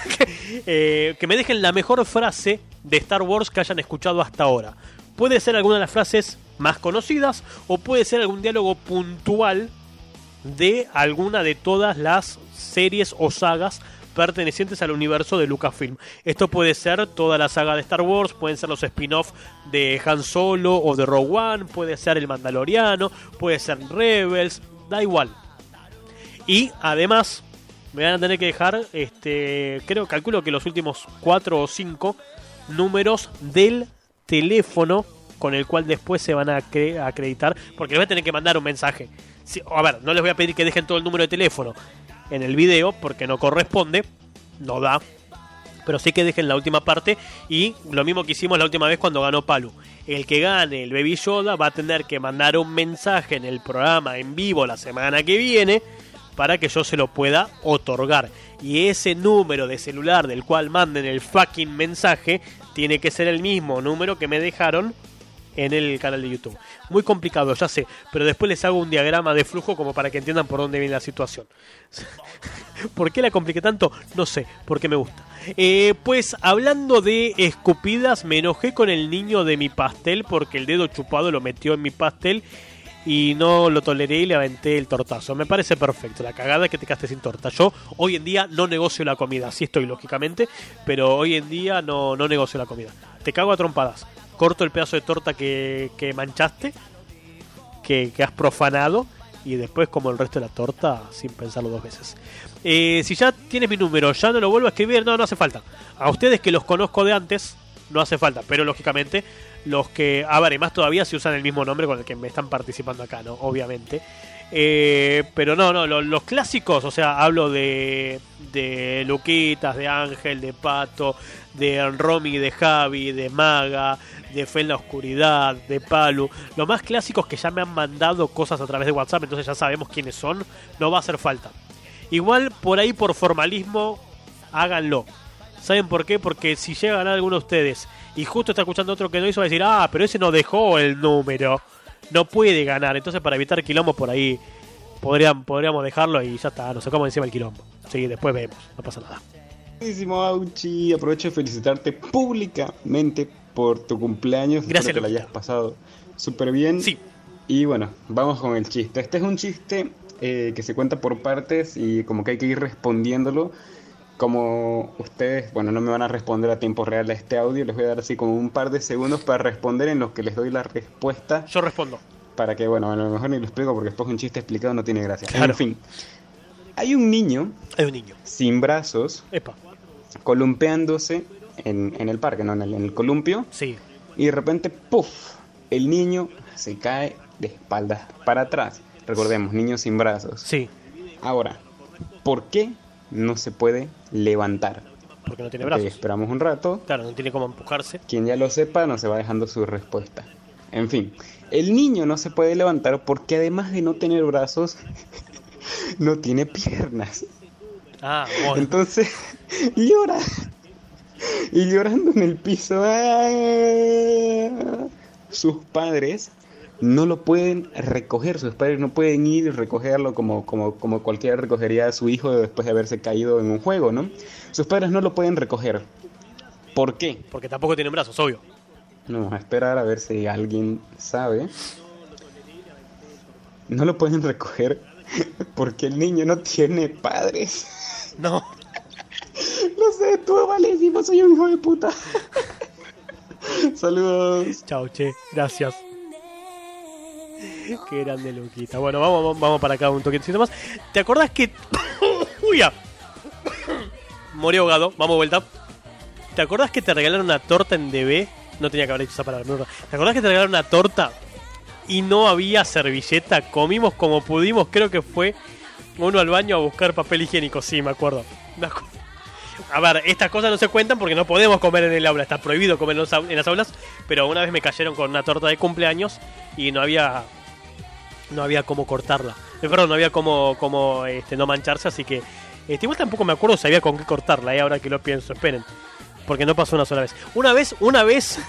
eh, que me dejen la mejor frase de Star Wars que hayan escuchado hasta ahora. Puede ser alguna de las frases más conocidas o puede ser algún diálogo puntual de alguna de todas las series o sagas pertenecientes al universo de Lucasfilm. Esto puede ser toda la saga de Star Wars, pueden ser los spin-off de Han Solo o de Rogue One, puede ser el Mandaloriano, puede ser Rebels, da igual. Y además me van a tener que dejar, este, creo, calculo que los últimos 4 o 5 números del teléfono con el cual después se van a acre- acreditar, porque les voy a tener que mandar un mensaje. Sí, a ver, no les voy a pedir que dejen todo el número de teléfono en el video, porque no corresponde, no da, pero sí que dejen la última parte y lo mismo que hicimos la última vez cuando ganó Palu. El que gane el Baby Yoda va a tener que mandar un mensaje en el programa en vivo la semana que viene para que yo se lo pueda otorgar. Y ese número de celular del cual manden el fucking mensaje tiene que ser el mismo número que me dejaron en el canal de YouTube. Muy complicado, ya sé, pero después les hago un diagrama de flujo como para que entiendan por dónde viene la situación. ¿Por qué la compliqué tanto? No sé, porque me gusta. Eh, pues hablando de escupidas, me enojé con el niño de mi pastel porque el dedo chupado lo metió en mi pastel y no lo toleré y le aventé el tortazo. Me parece perfecto. La cagada que te quedaste sin torta. Yo hoy en día no negocio la comida. Sí estoy, lógicamente, pero hoy en día no, no negocio la comida. Te cago a trompadas. Corto el pedazo de torta que, que manchaste, que, que has profanado, y después como el resto de la torta sin pensarlo dos veces. Eh, si ya tienes mi número, ya no lo vuelvo a escribir, no, no hace falta. A ustedes que los conozco de antes, no hace falta, pero lógicamente los que, a más todavía si usan el mismo nombre con el que me están participando acá, ¿no? Obviamente. Eh, pero no, no, lo- los clásicos, o sea, hablo de, de Luquitas, de Ángel, de Pato, de Romy, de Javi, de Maga, de Fe en la Oscuridad, de Palu. Los más clásicos que ya me han mandado cosas a través de WhatsApp, entonces ya sabemos quiénes son, no va a hacer falta. Igual por ahí por formalismo, háganlo. ¿Saben por qué? Porque si llega a alguno de ustedes y justo está escuchando otro que no hizo, va a decir, ah, pero ese no dejó el número. No puede ganar. Entonces, para evitar quilombo por ahí, podrían, podríamos dejarlo y ya está, nos sacamos encima el quilombo. Sí, después vemos, no pasa nada. Buenísimo, Auchi. Aprovecho de felicitarte públicamente por tu cumpleaños. Espero Gracias, que lo hayas pasado súper bien. Sí. Y bueno, vamos con el chiste. Este es un chiste eh, que se cuenta por partes y como que hay que ir respondiéndolo. Como ustedes, bueno, no me van a responder a tiempo real a este audio, les voy a dar así como un par de segundos para responder en los que les doy la respuesta. Yo respondo. Para que, bueno, a lo mejor ni lo explico porque después un chiste explicado no tiene gracia. Claro. En fin, hay un niño Hay un niño. sin brazos Epa. columpeándose en, en el parque, ¿no? En el, en el columpio. Sí. Y de repente, ¡puf! El niño se cae de espaldas para atrás. Recordemos, niño sin brazos. Sí. Ahora, ¿por qué no se puede levantar? Porque no tiene brazos. esperamos un rato. Claro, no tiene cómo empujarse. Quien ya lo sepa nos se va dejando su respuesta. En fin, el niño no se puede levantar porque además de no tener brazos, no tiene piernas. Ah, bueno. Entonces llora. Y llorando en el piso. ¡ah! Sus padres no lo pueden recoger. Sus padres no pueden ir y recogerlo como, como, como cualquiera recogería a su hijo después de haberse caído en un juego, ¿no? Sus padres no lo pueden recoger. ¿Por qué? Porque tampoco tienen brazos, obvio. Vamos a esperar a ver si alguien sabe. No lo pueden recoger porque el niño no tiene padres. No. Lo sé, estuvo malísimo, soy un hijo de puta. Saludos. Chao, che. Gracias. Qué grande Luquita. Bueno, vamos, vamos- para acá un toquecito más. ¿Te acordás que... Uy. Morí ahogado. Vamos vuelta. ¿Te acordás que te regalaron una torta en DB? No tenía que haber dicho esa palabra. ¿Te acordás que te regalaron una torta y no había servilleta? Comimos como pudimos. Creo que fue uno al baño a buscar papel higiénico. Sí, me acuerdo. Me acu- A ver, estas cosas no se cuentan porque no podemos comer en el aula. Está prohibido comer en, las aulas. Pero una vez me cayeron con una torta de cumpleaños y no había no había cómo cortarla. Eh, perdón, no había cómo, cómo este, no mancharse, así que este, igual tampoco me acuerdo si había con qué cortarla, eh, ahora que lo pienso, esperen. Porque no pasó una sola vez. Una vez, una vez,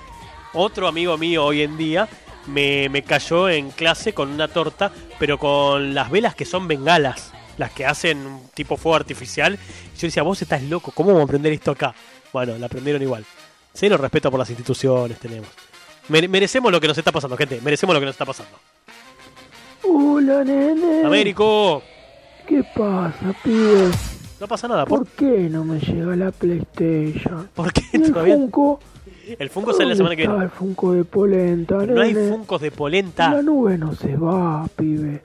otro amigo mío hoy en día me, me cayó en clase con una torta, pero con las velas que son bengalas, las que hacen tipo fuego artificial. Y yo decía, vos estás loco, ¿cómo vamos a aprender esto acá? Bueno, la aprendieron igual. Cero respeto por las instituciones tenemos. Mere- merecemos lo que nos está pasando, gente. Merecemos lo que nos está pasando. Hola, nene. Américo, ¿Qué pasa, pibe? no pasa nada. ¿Por, ¿Por qué no me llega la PlayStation? ¿Por qué ¿Y el todavía? Funko? El Funko sale la semana que ¿Dónde viene. el Funko de Polenta, Pero no hay nene? Funcos de La polenta. nube no se va, pibe.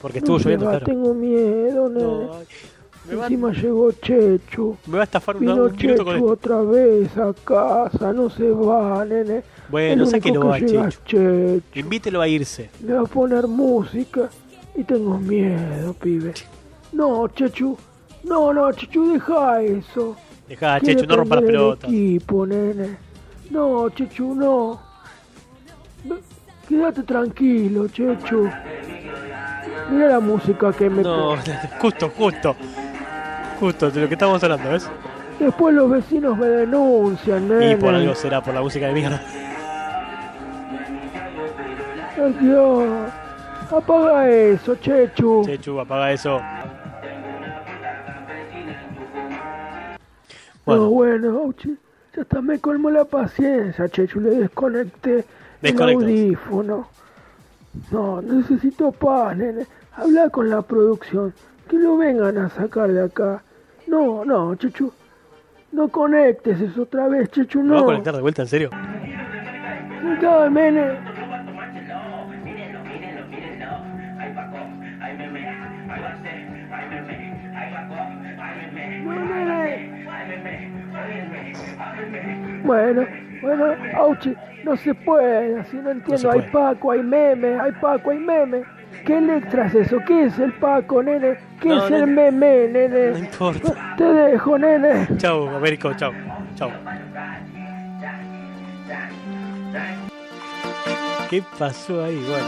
Porque No estuvo se lloviendo, va, claro. Tengo miedo, nene. No, me va- Encima llegó Chechu. Me va a estafar un, Vino un minuto con Chechu esto. otra vez a casa, no se va, nene. Bueno, El sáquelo único a que Chechu. Chechu. Invítelo a irse. Me va a poner música y tengo miedo, pibe. No, Chechu. No, no, Chechu, deja eso. Quiere Chechu, no rompa el pelotas. equipo, nene. No, Chechu, no. No, Quédate tranquilo, Chechu. Mira la música que me No, justo, justo. Justo, de lo que estamos hablando, ¿ves? Después los vecinos me denuncian, nene. Y por algo será, por la música de mierda. Ay, Dios. Apaga eso, Chechu. Chechu, apaga eso. No, bueno, ya hasta me colmó la paciencia, Chechu. Le desconecté el audífono. No, necesito paz, nene. Habla con la producción. Que lo vengan a sacar de acá. No, no, Chechu. No conectes eso otra vez, Chechu, ¿Me vas a no. conectar de vuelta, en serio? No, nene. No, nene. Bueno, bueno, Auchi, no se puede, así no entiendo. hay Paco, hay meme, hay Paco, hay meme. ¿Qué letra es eso? ¿Qué es el Paco, nene? ¿Qué No, es el meme, nene? No importa. Te dejo, nene. Chau, Américo, chau. Chau. ¿Qué pasó ahí? Bueno.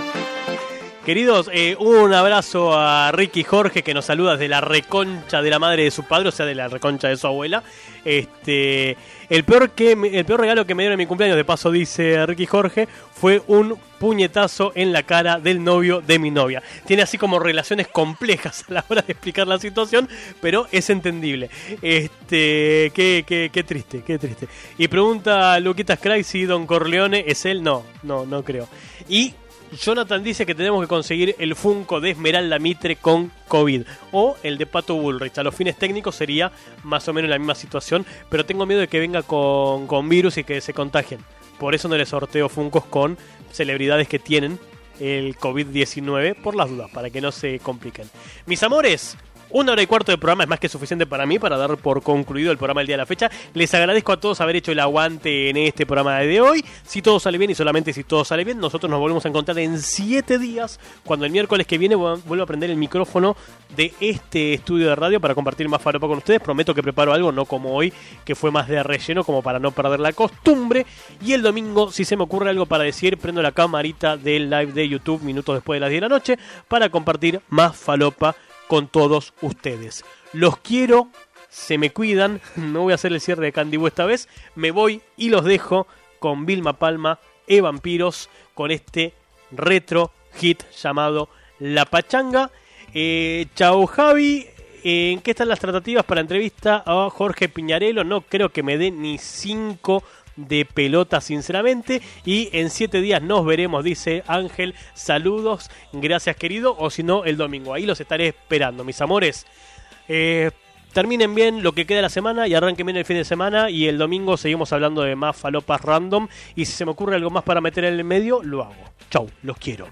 Queridos, eh, un abrazo a Ricky Jorge que nos saluda desde la reconcha de la madre de su padre, o sea, de la reconcha de su abuela. Este, el peor que el peor regalo que me dieron en mi cumpleaños, de paso dice Ricky Jorge, fue un puñetazo en la cara del novio de mi novia. Tiene así como relaciones complejas a la hora de explicar la situación, pero es entendible. Este, qué, qué, qué triste, qué triste. Y pregunta Luquitas Craig si Don Corleone es él. No, no, no creo. Y Jonathan dice que tenemos que conseguir el Funko de Esmeralda Mitre con COVID o el de Pato Bullrich. A los fines técnicos sería más o menos la misma situación, pero tengo miedo de que venga con, con virus y que se contagien. Por eso no le sorteo Funkos con celebridades que tienen el COVID-19 por las dudas, para que no se compliquen. Mis amores, una hora y cuarto de programa es más que suficiente para mí para dar por concluido el programa del día de la fecha. Les agradezco a todos haber hecho el aguante en este programa de hoy. Si todo sale bien y solamente si todo sale bien, nosotros nos volvemos a encontrar en 7 días, cuando el miércoles que viene vu- vuelvo a prender el micrófono de este estudio de radio para compartir más falopa con ustedes. Prometo que preparo algo, no como hoy, que fue más de relleno, como para no perder la costumbre. Y el domingo, si se me ocurre algo para decir, prendo la camarita del live de YouTube minutos después de las 10 de la noche para compartir más falopa con todos ustedes. Los quiero, se me cuidan, no voy a hacer el cierre de Candy esta vez, me voy y los dejo con Vilma Palma e Vampiros con este retro hit llamado La Pachanga. Eh, chao Javi, Eh, ¿en qué están las tratativas para entrevista a Jorge Piñarelo? No creo que me dé ni cinco de pelota sinceramente. Y en siete días nos veremos dice Ángel. Saludos gracias querido. O si no el domingo. Ahí los estaré esperando mis amores. Eh, terminen bien lo que queda de la semana y arranquen bien el fin de semana. Y el domingo seguimos hablando de más falopas random. Y si se me ocurre algo más para meter en el medio lo hago. Chau los quiero